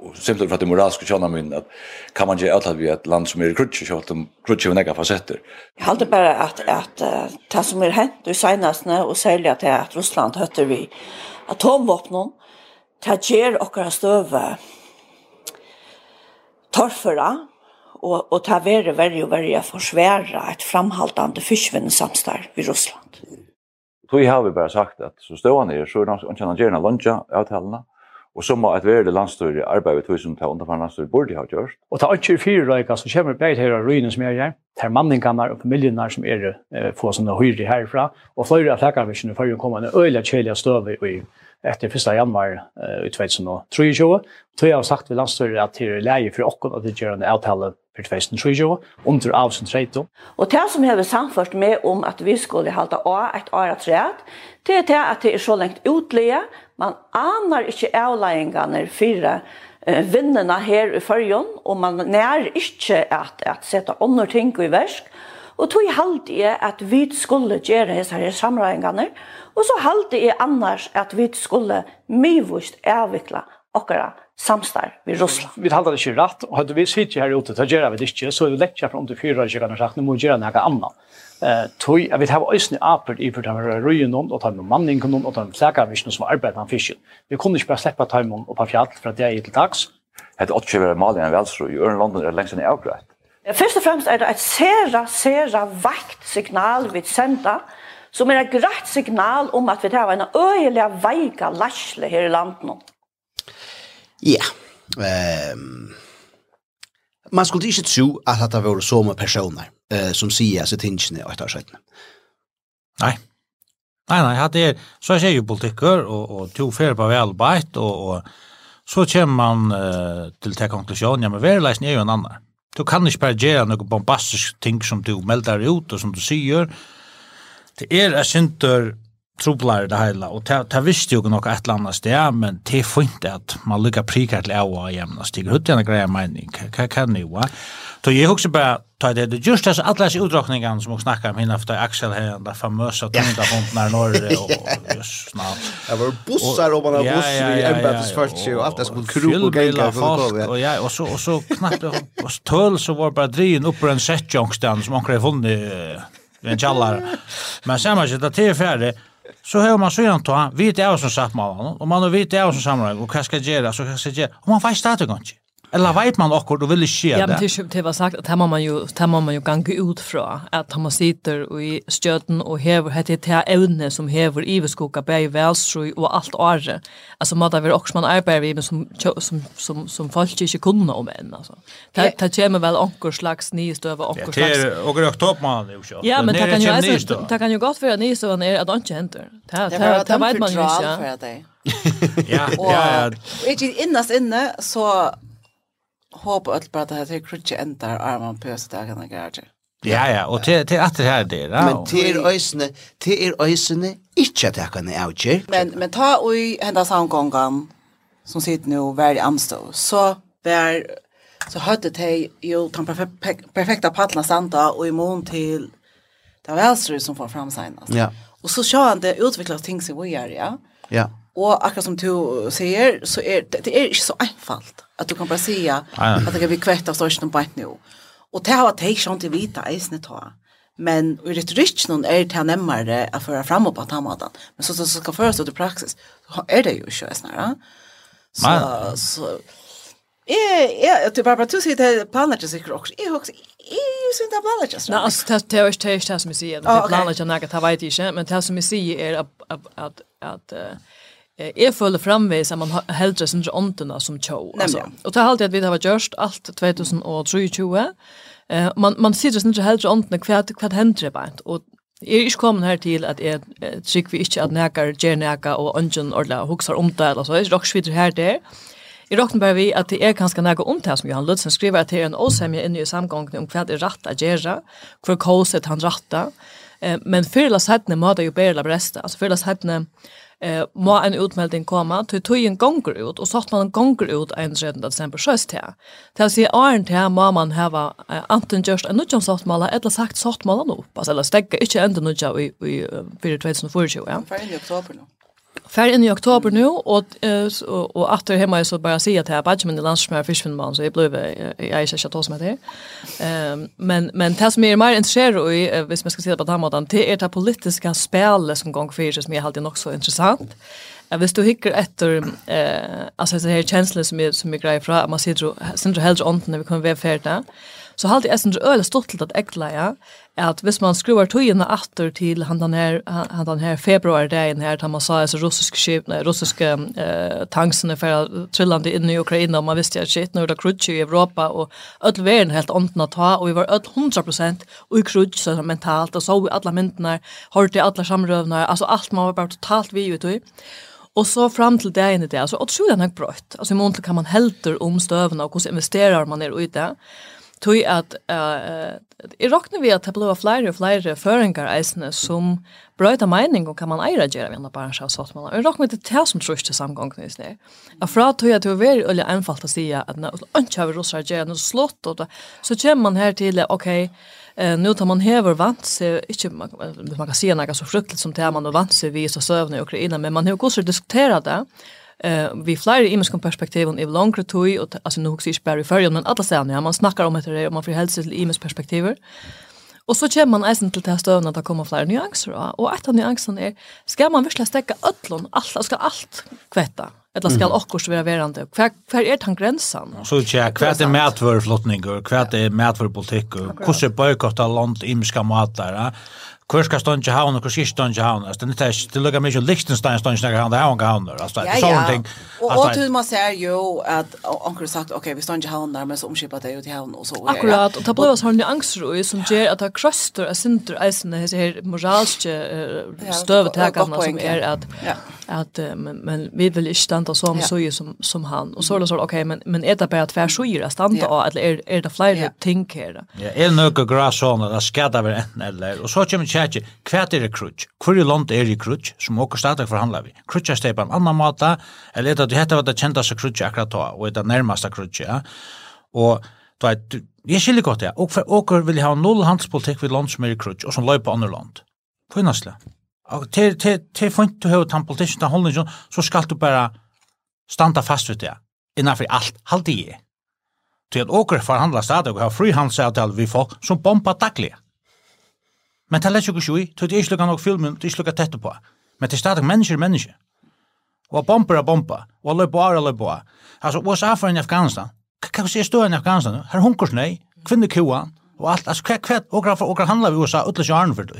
och simpelt för att det moraliskt tjänar min att kan man ge allt att vi ett land som är i krutsch och att de krutsch och näga facetter. Jag håller bara att att det som är hänt du senast när och sälja till att Ryssland hötter vi atomvapen det ger och stöva torfera och och ta vare värre och varje försvära ett framhaltande försvinnsamstar i Ryssland. Tog har vi bara sagt att så står han är så är han gärna luncha avtalna Og så må at være det landstøyre arbeidet vi som tar underfann landstøyre burde ha gjort. Og ta ikke fire røyka som kommer begge her av røyene som er her, ter manningene og familiene som er eh, få sånne høyre herfra, og flere av flekkervisjene før jo komme en øyelig kjellige støve i etter 1. januar eh, i 2023. Så jeg har sagt ved landstøyre at det er leie for åkken at det gjør en avtale för 2020 under avsen tredje. Och det som har samfört med om att vi skulle halta av ett år träd, det är det att det är så långt utliga, man anar inte avlägningarna fyra vinnarna här i förrjun, och man när inte att, att sätta andra ting i värsk, Og tog halte jeg at vi skulle gjøre disse her samregningene, og så halte jeg annars at vi skulle myvust avvikla okkara samstar vid Ryssland. Vi talar det ju rätt och hade vi sitter här ute tar gera vi det inte så det läcker från till fyra jag kan sagt nu måste göra något annat. Eh tog jag vet ha ösn apel i för det röjen om och ta med mannen kom och ta en fläcka vi som arbetar med fisken. Vi kunde inte bara släppa timon och på fjäll för att det är ett dags. Det åt ju väl mal i en välsro i Örland är längst än avgrätt. Först och främst är det ett sera sera vakt signal vi sända som är ett grätt signal om att vi har en öjliga veika lasle här i landet. Ja. Ehm man skulle ikke tro att det var så många personer eh som säger sig tingene och ett år sedan. Nej. Nej nej, hade er, så är ju politiker och och to fel på välbart och och så kommer man uh, till til konklusion ja men verleisen er ju en annan. Du kan inte bara gjøre noen bombastiskt ting som du melder ut och som du säger. Det är er, jeg synes, trublar det hela. Och ta ta visste ju nog ett annat sted men det är fint att man lycka prika till av jämna. Stig hur den grejen mening kan kan ni va? Då jag också bara ta det det just as alla sig utdragningen som också snackar om hinna för Axel här den famösa tunga hunden när norr och just snart. Det var bussar och man buss i Embattes först ju allt det skulle krok och gänga för och ja och så och så knappt och töl så var bara drin upp på en setjongstan som han krävde funnit en challar men samma sätt att det är färdigt så har man så ta, vi det är som sagt man, och man har vi det är som samlar och vad ska göra så kan se. Och man får starta gång Eller vet man akkurat och vill det ske det? Ja, men det, det var sagt att här man ju, här man ju ganga ut från att man sitter i stöten och hever det här ävne som hever i skoga bär välströj och allt åre. Alltså man har också man arbetar vi med som, som, som, som folk inte kunde om än. Alltså. Det, det kommer väl anker slags nystöva anker slags. Det är och det upp man nu. Ja, men det kan ju, alltså, det kan ju gott vara nystövan är att det inte händer. Det, det, det, vet man ju inte. Ja, ja, ja. Och inte innast inne så håper alt bare at det er krutje endar armen på oss dagene gjerder. Ja, ja, og til, til at det her det, da. Men til øysene, til er øysene, ikke at jeg kan avgjør. Men, men ta og henda samgången, som sitter nå, hver i Amstå, så vær, så hørte de jo den perfekta paddelen standa, og i mån til det var som får fram senast. Ja. Og så ser han det utviklas ting som vi gjør, ja. Ja. Og akkurat som du sier, så er det, det er ikke så einfalt. Att du kan bara säga att det kan bli kvätt av största på ett nu. Och det har varit hej sånt i vita isne ta. Men i retorik någon är det här närmare att föra fram på ta maten. Men så så så ska föras ut i praxis. Så är det ju inte så här. Så så Eh, ja, det bara du ser det planet sig också. Jag också EU sin där planerar just. Nej, alltså det det är det som vi säger. Det planerar jag något har vet inte, men det som vi säger är att att att Jeg føler fremvis at man heldre sin åndene som tjå. Altså. Og det er alltid at vi har gjort alt 2023. Uh, man, man sitter sin heldre åndene hva, hva hender det bare. Og jeg er ikke kommet her til at jeg eh, trykker vi ikke at nækker gjør nækker og ånden ordentlig hukser om det. Altså. Jeg här videre her der. Jeg bare vi at det er ganske nækker om det som Johan Lutzen skriver at det er en åsemje inne i samgången om hva det er rett å gjøre, hva kåset han rettet. Men fyrla sættene må det jo bedre breste. Altså fyrla sættene eh, må en utmelding komme, til tøyen gonger ut, og satt man en gonger ut 31. desember sjøst til. Til å si åren til må man heva eh, anten just en nødjan sattmåla, eller sagt sattmåla nå, altså, eller stegge ikke enda nutja i, i, i 2024. Ja. Ferdig oktober nå. Fär in i oktober nu och och, och åter hemma så bara se att här badge men det lunch med fiskvinman så jag blev jag är så tjock med det. Ehm men men tas mer mer intresserad i hvis man ska se på den måten det är det politiska spelet som gång för som jag alltid nog så intressant. Jag visst du hickar efter eh alltså så här känslor som är som är grejer från man ser ju sen hellre ont när vi kommer vara färdiga. Så halt är sånt öle stort till att äckla ja. Att hvis man skruvar tojerna åter till han den här han den här februari dagen här där man sa så ryska skip när ryska eh tanksen för trillande in i Ukraina och man visste att shit nu det krutch i Europa och öll världen helt ontna ta och vi var öll 100% och i krutch så mentalt och så vi alla myndnar hörde alla samrövna alltså allt man var bara totalt vi ut och Og så fram til det inne det, altså, og tror jeg nok brøtt. Altså, i måneden kan man helter om støvene og hvordan investerer man er ute. det tog at uh, i råkner vi at det blir flere og flere føringer eisene som brøyta mening og kan man eira gjøre vi andre barnsja og sånt man. Og i råkner det til som trus til samgången i sne. Og fra tog jeg til å være veldig enfalt å si at nå ikke har vi gjøre noe slått og så kommer man her til ok, Eh nu tar man hever vant sig inte man, man kan se något så fruktligt som det man och vant sig vi så sövna i Ukraina men man har också diskuterat det eh vi flyr i mänskliga perspektiv och i långt och och alltså nu också i Sperry för men alla säger ja man snackar om det och man får hälsa till i perspektiv. Och så kommer man eisen till det här stövna att det kommer flera nyanser. Och ett av nyanserna är, ska man virkelig stekka ötlån, allt, ska allt kvetta? Eller ska mm. också vara verande? Hver, är den gränsen? Så tja, hver är mätvörflottning och hver är mätvörpolitik och hur ser bojkottar land imska matar? Kurs ska stå inte havna, kurs ska stå inte havna. Alltså det är det lukar mycket Liechtenstein stå inte havna, havna havna. Alltså det är sånt ting. Och hur man ser ju att onkel sagt okej, vi står inte där men så omskipar det ju till havna och så. Akkurat och ta på oss har ni angst då som ger att ha kröster är center isen det här moraliska stövetagarna som är att att men men vi vill inte stanna så om så som som han och så så okej men men är det bara att det stanna eller är det flera ting här? Ja, är några gräsån där ska det vara en eller och så kommer tjekki, hva er krutsk? Hvor i land er det krutsk som åker stadig forhandla vi? Krutsk er stedet på en annan måte, eller er det at du hette var det kjentaste krutsk akkurat da, og er det nærmaste krutsk, ja? Og du vet, jeg skiljer godt ja. og for åker vil ha null handelspolitikk ved land som er i krutsk, og som løy på andre land. På innasle. Og til, til, til fint du har tatt politikken, til holdningen, så skal du bare standa fast ved det, innenfor alt, halvdige. Til at åker forhandla stadig og har frihandelsavtal vi folk som bomba daglige. Men det er ikke sju, så det er ikke lukka nok filmen, det er ikke lukka tett på. Men det er stadig mennesker, mennesker. Og bomber er bomber, og løy på er løy på. Altså, USA for en Afghanistan, hva sier støen i Afghanistan? Her hunkersnei, kvinnekuan, og alt, altså, hva, hva, og hva, og hva vi USA, utløs i arne for.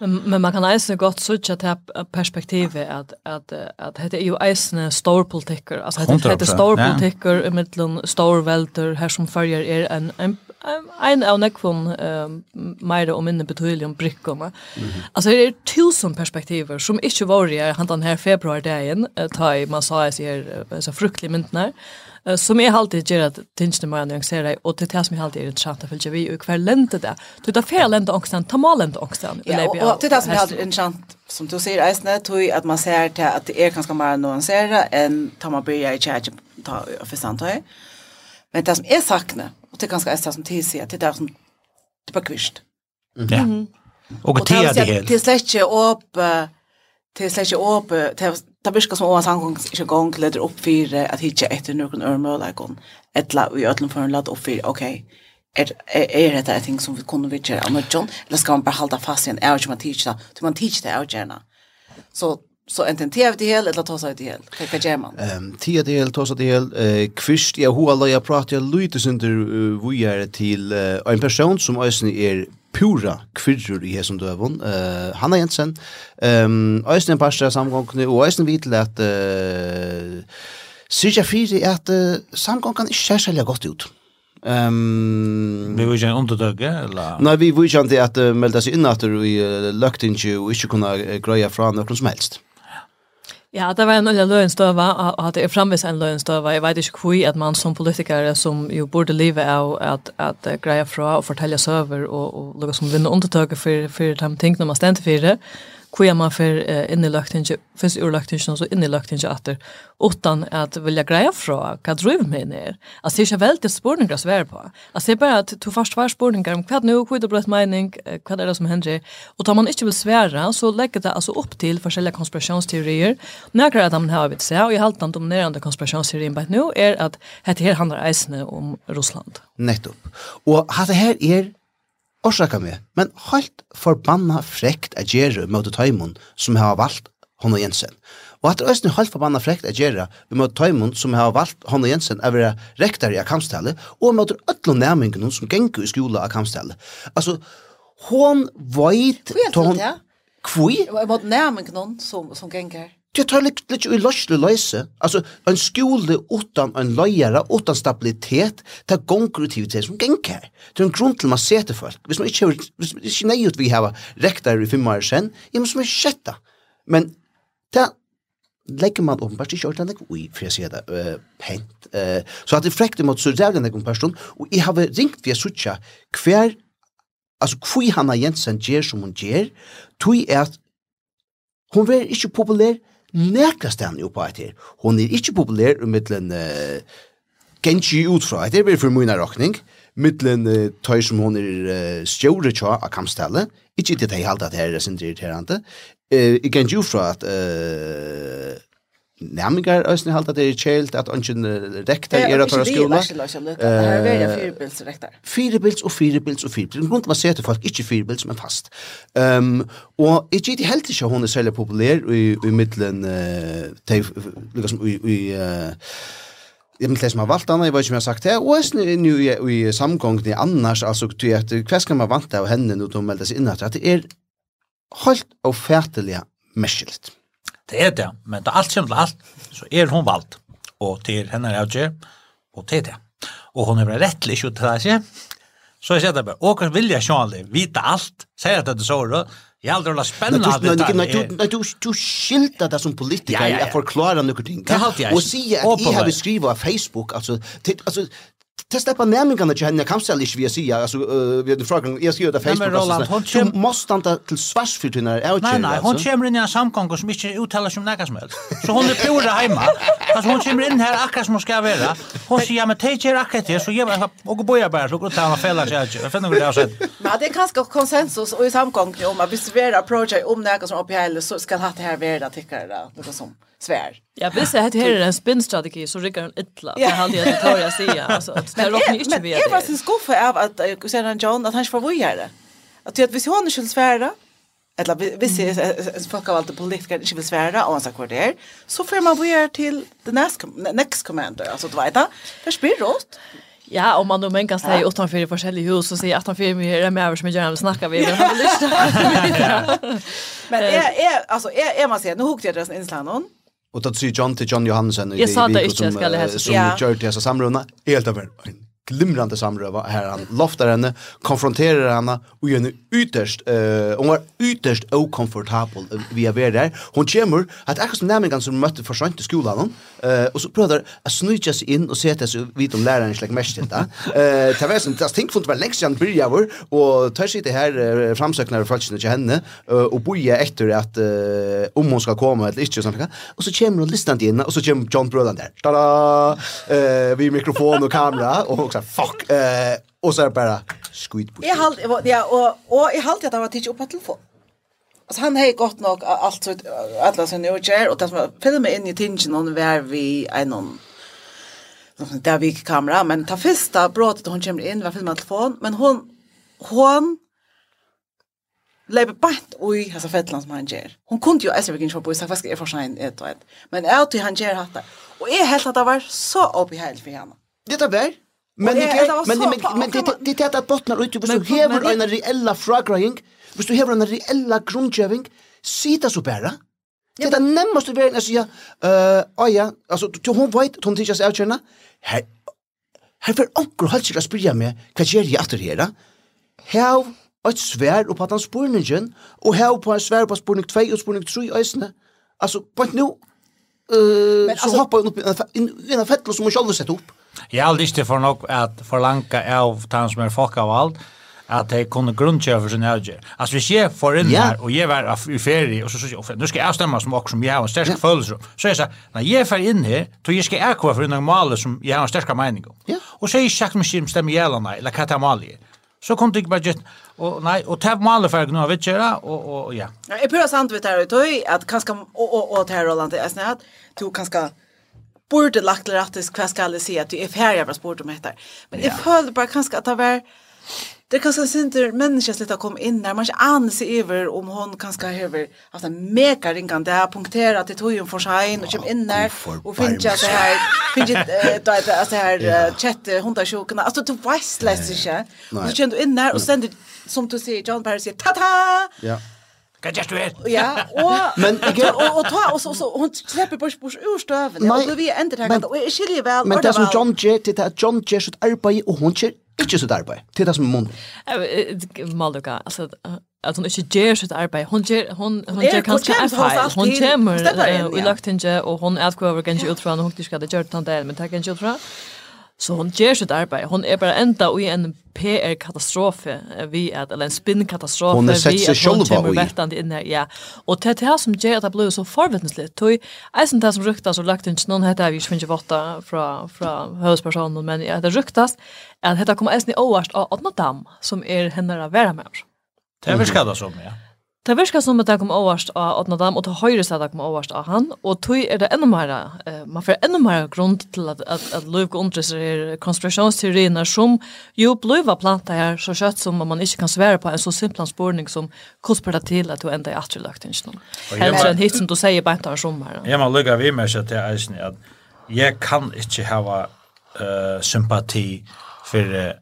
Men man kan eisne godt sutja til perspektivet at, at, at dette er jo eisne storpolitikker, altså dette er storpolitikker i middelen storvelder her som følger er en, en, en av nekvun um, meira og minne betydelig om brikkoma. Mm -hmm. Altså, det er tusen perspektiver som ikke var i han den her februardagen, uh, ta i man sa i seg uh, fruktelig myndene, uh, som jeg alltid gjør at tingene må jeg nyansere, og til det som jeg alltid er interessant for vi, og hver lente det. Du tar fer lente ångsten, ta mal lente ångsten. Ja, og, og til det som jeg alltid er interessant, som du sier, Eisne, tog at man ser til at det er ganske mer nyansere enn ta man bryr i kjærkjøp, ta og forstand, Men det som er sakne, det er ganske ästa som tid sier, det er där som det bara kvist. Ja. Og det er det. helt. Det er slett ikke upp det är släcke upp det det virker som om ovan sangung ikke gång leder upp för att hitta efter någon örmölagon. Ettla vi öllum for en lad opp for, ok, Er er dette en ting som vi kunne kunde gjøre om John. Eller skal man bare halda fast i en outmatch där. Du man teach det outjärna. Så så enten te det hel eller ta sig det hel. Hva gjør man? Ehm te det hel ta sig det hel Uh, kvist jag hur alla jag pratar lite under vi er til uh, en person som også er pura kvirrur i hesum døvun. Uh, Hanna Jensen, um, Øystein Parstra samgångene, og Øystein Videl at uh, Sirja fyri er at uh, samgångene ikke ser særlig godt ut. Um, vi vil ikke inte döga eller Nei, vi vil ikke at uh, melda seg in att du i uh, löktinge og ikke kunna uh, greja fra någon som helst. Ja, det var en olja løgnstøva, og at det er framvis en løgnstøva. Jeg vet ikke hvor at man som politiker, som jo burde livet av at, at greia fra og fortelle søver og, og lukka som vinner undertøker for, for de tingene man stendte for det, hur man för uh, in i löktinge finns ur löktinge så in i löktinge åter utan att vilja greja fra vad driver mig ner alltså det är ju väldigt spårningar att svär på. Alltså det är bara att du först var spårningar om vad nu hur det blivit mening vad är det som händer och tar man inte vill svära så lägger det alltså upp till olika konspirationsteorier när av dem har vi sett och i halta om dominerande konspirationsteorin bara nu är att det här handlar eisne om Ryssland nettopp. Och hade här är Orsaka meg, men halt forbanna frekt a gjerra mot tøymon som har valgt hon og Jensen. Og at det er halt forbanna frekt a gjerra mot tøymon som har valgt hon og Jensen a være rektar i akamstallet, og mot ötlo nærmingen som gengur i skola akamstallet. Altså, hon veit... Hvor er det? Kvui? Mot nærmingen som, som gengur? Det tar litt, litt i løsle løse. Altså, en skole utan en løyere, utan stabilitet, det er gongkultivitet som genker. her. Det er en grunn til man ser til folk. Hvis man ikke, hvis man ikke nøy vi har rektar i fem år sen, ja, men som er sjetta. Men det legger man åpenbart ikke ordentlig ui, for jeg sier det, uh, pent. Uh, så at det frekter mot så rævlig en person, og jeg har ringt via Sucha hver, altså hvor Hanna Jensen gjør som hun gjør, tog er at Hon var ikkje populær, nekra stand jo på etter. Hon er ikke populær i middelen uh, genji utfra etter, bare for mye råkning, middelen uh, tøy som hon er uh, stjåre tja av kampstallet, ikke til det jeg halte at det her er sin irriterende, uh, genji utfra at uh, nærmengar øsne halda det er kjelt at ønsken rektar er at høyre skola. Det er veldig firebilds rektar. Firebilds og firebilds og firebilds. Grunnen til man ser til folk, ikke firebilds, men fast. Um, og jeg gitt helt ikke hun er særlig populær i, i middelen uh, til, liksom, i, i uh, Jeg vet ikke som har valgt henne, jeg vet ikke om jeg har sagt det, og jeg er nu i, i samgången annars, altså, til at hva skal man vante av henne når hun melder seg inn at det er helt og fætelig merkelig. Det er det, men det er alt kommer til alt, så er hun valgt. Og til henne er jeg og til det. Og hun er rettelig ikke til det, ikke? Så jeg sier det bare, og hva åker vilja sjånlig, vite alt, sier at det er så, Jeg aldri la spennende at det Nei, nei, du, du skilta det som politiker, ja, ja, ja. jeg forklarer noen ting. Det halte jeg. Og sier at jeg har beskrivet av Facebook, altså, til, altså, Det släpper nämningarna till henne kan sälja vi säga alltså vi hade frågan jag skriver det Facebook så så måste han till svars för tunna är Nej nej hon kommer in i en samgång som inte uttalar som något som helst. Så hon är pura hemma. Fast hon kommer in här akkurat som ska vara. Hon säger men tej ger akkurat det så jag och boja bara så går det att fälla sig inte. Jag finner det alltså. Men det är kanske konsensus och i samgång om att vi ska vara approach om något som uppe så ska det här vara tycker jag det som svär. Jag visste att det här är en spinnstrategi så rycker hon ytla. Det hade jag inte tagit att säga. Alltså, det är rockning inte vid det. Jag var sin skuffa av att Sedan John, att han inte får vojare. Att jag visst hon skulle svära, eller visst folk av allt politiker inte vill svära och han sa vad det så får man vojare till the next, next commander. Alltså, du vet, det blir rått. Ja, om man då men kan säga åt han för forskjellige hus och säger att han för mig är med över som jag gärna snacka vi men han. Men är är alltså är är man säger nu hugger jag deras inslan Och då säger John till John Johansen i det som som gör det så samrunda helt över. en glimrande samröva här han loftar henne, konfronterar henne och gör henne ytterst, uh, hon var ytterst okomfortabel via vi är där. Hon kommer att akkurat nämligen som mötte försönt i skolan uh, och så prövar att snytja sig in och sätta så vid om läraren släck mest till det. Uh, det var som det tänk var längst sedan börja vår och tar sig det här uh, framsöknare att henne uh, och boja efter att uh, om hon ska komma eller inte sånt och så kommer hon listan in och så kommer John Brödan där. Tada! Uh, vid mikrofon och kamera och också fuck. Eh, och så är det bara skit på. Jag halt ja och och jag halt att han var tidigt upp på telefon. Alltså han har gott nog allt så alla sina åtgärder och det som filma in i tingen och var vi en där vi kamera men ta första brottet hon kommer in var filmat telefon men hon hon lever bant oj alltså fettland som han ger. Hon kunde ju alltså vilken shoppa så fast är för sen ett och ett. Men är till han ger hatta. Och är helt att det var så uppe helt för henne. Det där Men det men men det det att bottnar ut så hever en reella fragrying. Hvis du hever en reella grundjeving, sita så bara. Det är det närmaste vägen att jag eh, ja, alltså du hon vet, hon tycker sig erkänna. Här, här för onkel har sig att spela med. vad gör jag efter här? Här ett svär upp på den spurningen och här på en svär på spurning 2 och spurning 3 ösna. Alltså, på nu, uh, så hoppar hon upp i en fettel som hon själv sett upp. Jag har lyst för nog att förlanka av han som är folkavald at de kunne grunnkjøre for sin höger. Altså, hvis jeg får inn yeah. där och jag var i ferie og så sier jeg, nå skal jeg stemme som også, som jeg har en sterk yeah. födelse. Så jeg säger, når jeg får in här, då jag ska jag for för en mål som jeg har en sterk mening om. Yeah. Och så er jeg sagt meg ikke om gjelder nei, eller hva det er katamalier. Så kom det ikke bare gjett, og nei, og tev maler ferg nå, vet ikke, og, og, ja. Jeg prøver sant vet her, tøy, at kanskje, og, og, og det her, Roland, jeg snøy at du kanskje borde lagt det rätt hva skal jeg at du er ferdig av sport om etter. Men jeg föll bare kanskje at det var, det kanske inte människan lite kom in där man inte anser över om hon kanske över alltså mega ringan där punktera till tojen för sig och kom in där och finna så här finna då att alltså här chatte hundar sjuka alltså du vet läs inte och så kände in där och sen som du säger John Paris säger ta ja. Kan jag stå Ja, och men och och ta och så så hon släpper bort bort ur stöven och då vi ändrar det och är skiljer väl men det som John Jett det John Jett skulle arbeta och hon Ikke sitt arbeid. Det er det som er månen. Maluka, altså, at hun ikke gjør sitt arbeid. Hun gjør, hun, hun gjør kanskje en feil. Hun kommer i lagt henne, og hun er kvar over kanskje utfra, og hun ikke hadde gjort han det, men det er kanskje utfra. Så hon ger sitt arbete. Hon är bara ända i en PR-katastrofe vi att eller en spinn-katastrofe hon är sett att hon kommer vettande in här. Ja. Och det här som ger att det blir så förvittnesligt. Tog eisen det som ryktas och lagt inte någon heter, vi som inte våtta från, från högspersonen men ja, det ryktas att det kommer eisen i åvast av Adnodam som är henne att vara med. Det är väl skadat som, ja. Det virker som at det kom överst av Adna Dam och det höjde sig det kom överst av han. Och tog är det ännu mer, man får ännu mer grunn til att, att, at Löv går under sig konspirationsteorierna som ju blöva planta her så kött som man inte kan svära på en så simpel spårning som kostar till att du ända i atrelagt ikke någon. Hellre enn hit som du säger bara inte har som. Jag må lycka vi med så til eisen att jag kan inte ha uh, sympati för uh,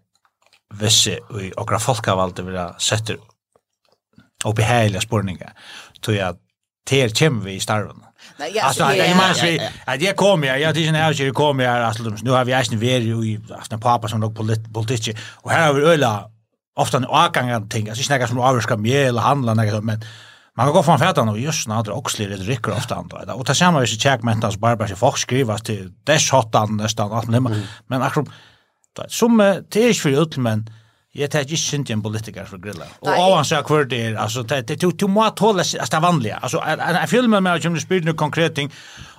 visse i okra folkavalde vilja setter och behärliga spårningar. Så jag ter kommer vi i starven. Nej, jag alltså jag menar vi att jag kommer jag jag tycker när jag kommer här alltså nu har vi egentligen varit ju alltså pappa som nog politik och här har vi öla ofta en avgång ting alltså snacka som avskar mjöl och handla något men Man kan gå från fätan och just när det också är det rycker ofta andra. Och ta samma vis check mentals barbars folk skrivas till det shotan nästan att men men akkurat som det är ju för men Jeg tar ikke synd en politiker for grilla. Og ovan så hver det er, altså, du må tåle det er vanlige. Altså, jeg føler meg med at du spyrir noen konkret ting.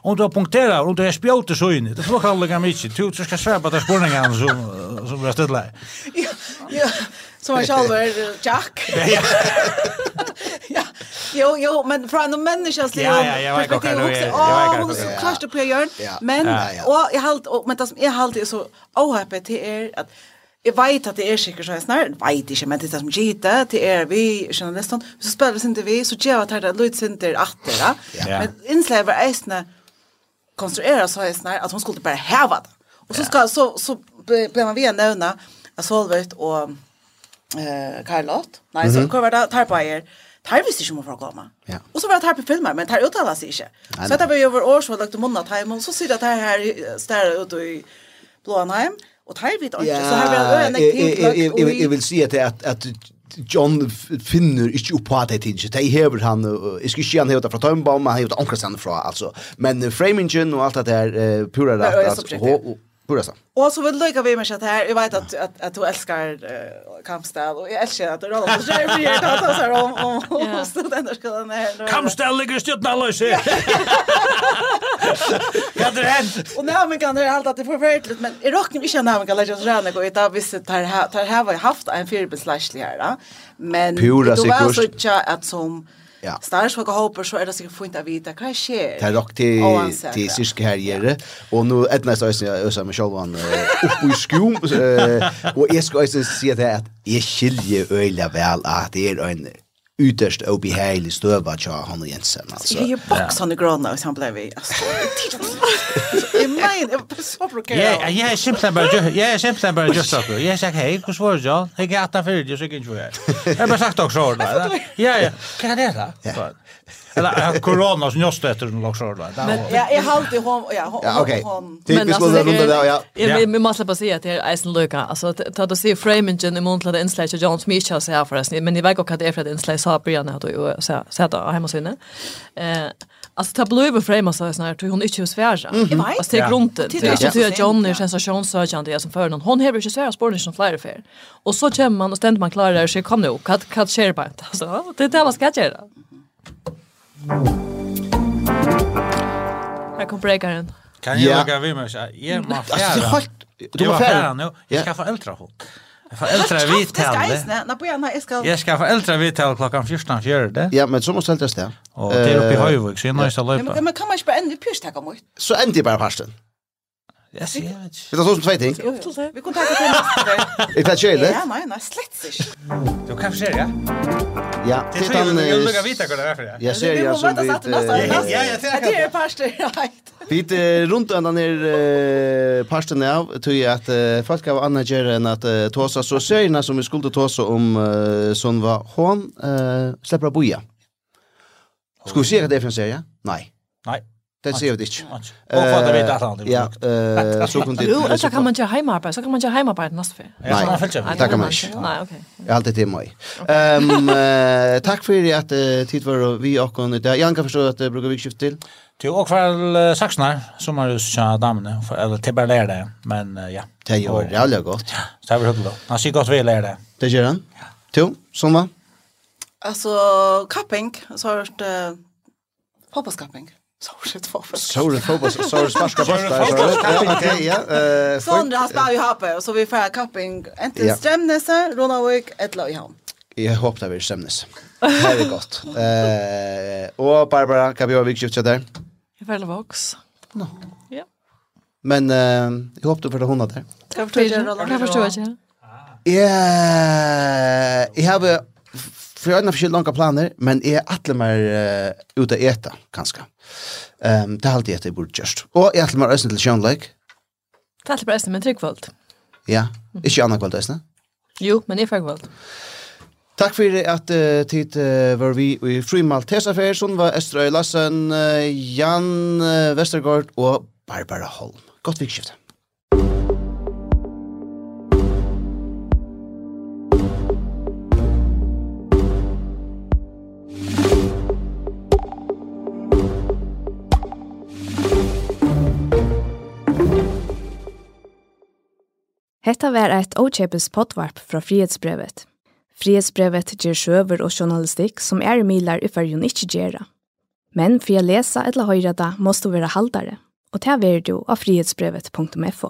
Om du har punkterat, om du har spjått så inn, det får kallet gammel ikke. Du skal svære på det spurningen som som blir stille. Ja, ja. Som han själv är Jack. Ja. ja. Jo, jo, men från en människas liv. Ja, ja, jag vet inte. Jag vet inte. Åh, hon så klart på gör. Men och jag halt men det som jag halt är så ohäppigt det er att Jeg vet at det er sikkert så jeg snar, vet ikke, men det er det som gitte, det. Er vi, journalisten, så spiller vi sinter vi, så gjør vi at det er lyd sinter atter, men innslag var eisne konstruera så här snar, at hun skulle bare häva det. Og så, skal, så, så ble man via nevna, at Solvøyt og eh, Karlot, nei, så hva var det, Tarpeier, Tar visste ikke om hun var Ja. Og så var det her på filmer, men tar uttaler seg ikke. Så dette var jo over år, så har lagt munnen av timen, så sier det her, står ut i Blåanheim, Och tar vi inte så här vill jag en Jeg Jag vill se at, at att John finner ikke opp på at det tinge. Det hever han, jeg skal ikke si han hever det fra Tøymbaum, men han hever det omkring stedet fra, altså. Men framingen og alt det der, uh, pura rett, Pura så. Och så vill lycka vi med chat här. Jag vet att att att du älskar uh, Kampstad och jag älskar att du rollar på Jerry för jag tar så här om om studenter ska den här. Kampstad ligger stött när lös. Ja det hänt. Och när man kan det allt att det förfärligt men i rocken vi känner man kan lägga oss rena och utan visst tar här tar här har jag haft en fyrbeslashley här. då. Men Pura, du var så att som Ja. Snarare folk hoppar så är det säkert fint att vita vad sker. Det är dock til, till syske her här Og nå nu ett nästa jeg øser meg selv självan oppe i skum Uh, og jeg skal også si at det er at jeg skiljer öliga vel at det er en ytterst obehagelig stöva til han og Jensen alltså. Jag boxar han i gröna och han blev vi. alltså nej, jag är så Ja, Ja, jag är bara jag är bara just så. Jag säger hej, hur svår jag? Jag är åtta för dig så gick ju Jag Jag bara sagt också ord där. Ja, ja. Kan det där? Eller corona som jag stöter den också där. Men jag är hon, ja, hon ja, hon okej. Typiskt skulle runda där ja. Vi måste bara säga att det är Eisen Luka. Alltså ta då se Framingen i Montland Inslash Jones Mitchell så här förresten, men ni vet också att det är för att Inslash har börjat du så så där hemma sinne. Eh Alltså ta över frame så här tror hon inte hur svärja. Jag vet. Alltså det grunden. Det är ju att John är sensationssökande som för någon. Hon har ju svära spår som flyer för. Och så kommer man och ständer man klarar det så kom nu. Kat kat share på. Alltså det där vad ska jag göra? Här kommer breakaren. Kan jag lägga vi mig så? Ja, men. Alltså helt. Du var färdig nu. Jag ska få äldre hon. Föräldrar vi tävlar. Na på gärna jag ska Jag ska föräldrar vi tävlar klockan 14 det. Ja, men så måste helt det. Och det är uppe i Höjvik så jag måste löpa. Men kan man inte bara ändå pyrsta komma ut. Så ändå bara pasten. Jeg ser ikke. Vi tar sånn som tvei ting. Jo, vi kan ta det til neste. Er det kjøylig? Ja, nei, nei, slett ikke. Du, hva skjer, ja? Ja, det er sånn... Jeg lukker vite hva det er for det. Jeg ser ja som vi... Ja, ja, det er parster, right. Vi er rundt enda ned parstene av, tror jeg at folk av Anna gjør enn at tåsa, så seriene som vi skulle tåsa om som var hån, slipper å boja. Skal vi se hva det er for en serie? Nei. Nei. Det ser vi ikke. Og for det vet alle andre. Ja, så kunne det... Jo, så kan man ikke heimarbeid, så kan man ikke heimarbeid neste fyr. Nei, det kan man ikke. Nei, ok. Jeg alltid til meg. Takk for at tid var vi og i dag. Jan kan forstå at det bruker vi skift til. Jo, og for saksene, som har lyst til damene, eller til bare lære det, men ja. Det gjør jævlig godt. Ja, så er vi høyde da. Han sier godt vi lære det. Det gjør han. Jo, som va? Altså, kapping, så har jeg hørt pappaskapping. Sorset fotboll. Sorset fotboll. Sorset sparska bollar. Ja, okej, ja. Eh, så andra spelar ju hape och så vi får kapping. Inte Strömnese, Ronavik, Etla i hamn. Jag hoppas det blir Strömnese. Det är gott. Eh, och Barbara kan vi Kabiovic skiftar där. Jag vill box. No. Ja. Men eh, jag hoppas för det hon där. Jag förstår inte. Jag förstår inte. Ja, jag har för jag har inte långa planer, men är alla mer uh, ute att äta kanske. Um, det är alltid att jag borde just. Och jag är har mer ösen till Sean Lake. Det är alltid med tryggvåld. Ja, inte andra kvalt ösen. Jo, men det är förkvolt. Takk for at uh, tid uh, var vi i Fri Maltesafer, som var Østrøy Lassen, uh, Jan uh, Vestergaard og Barbara Holm. Godt vikskifte. Hetta var eit ochepes potvarp fra frihetsbrevet. Frihetsbrevet ger sjøver og journalistikk som er milar i fyrjun ikkje gjerra. Men for å lese eller høyre det, måste du være haldare, og ta er du av frihetsbrevet.fo.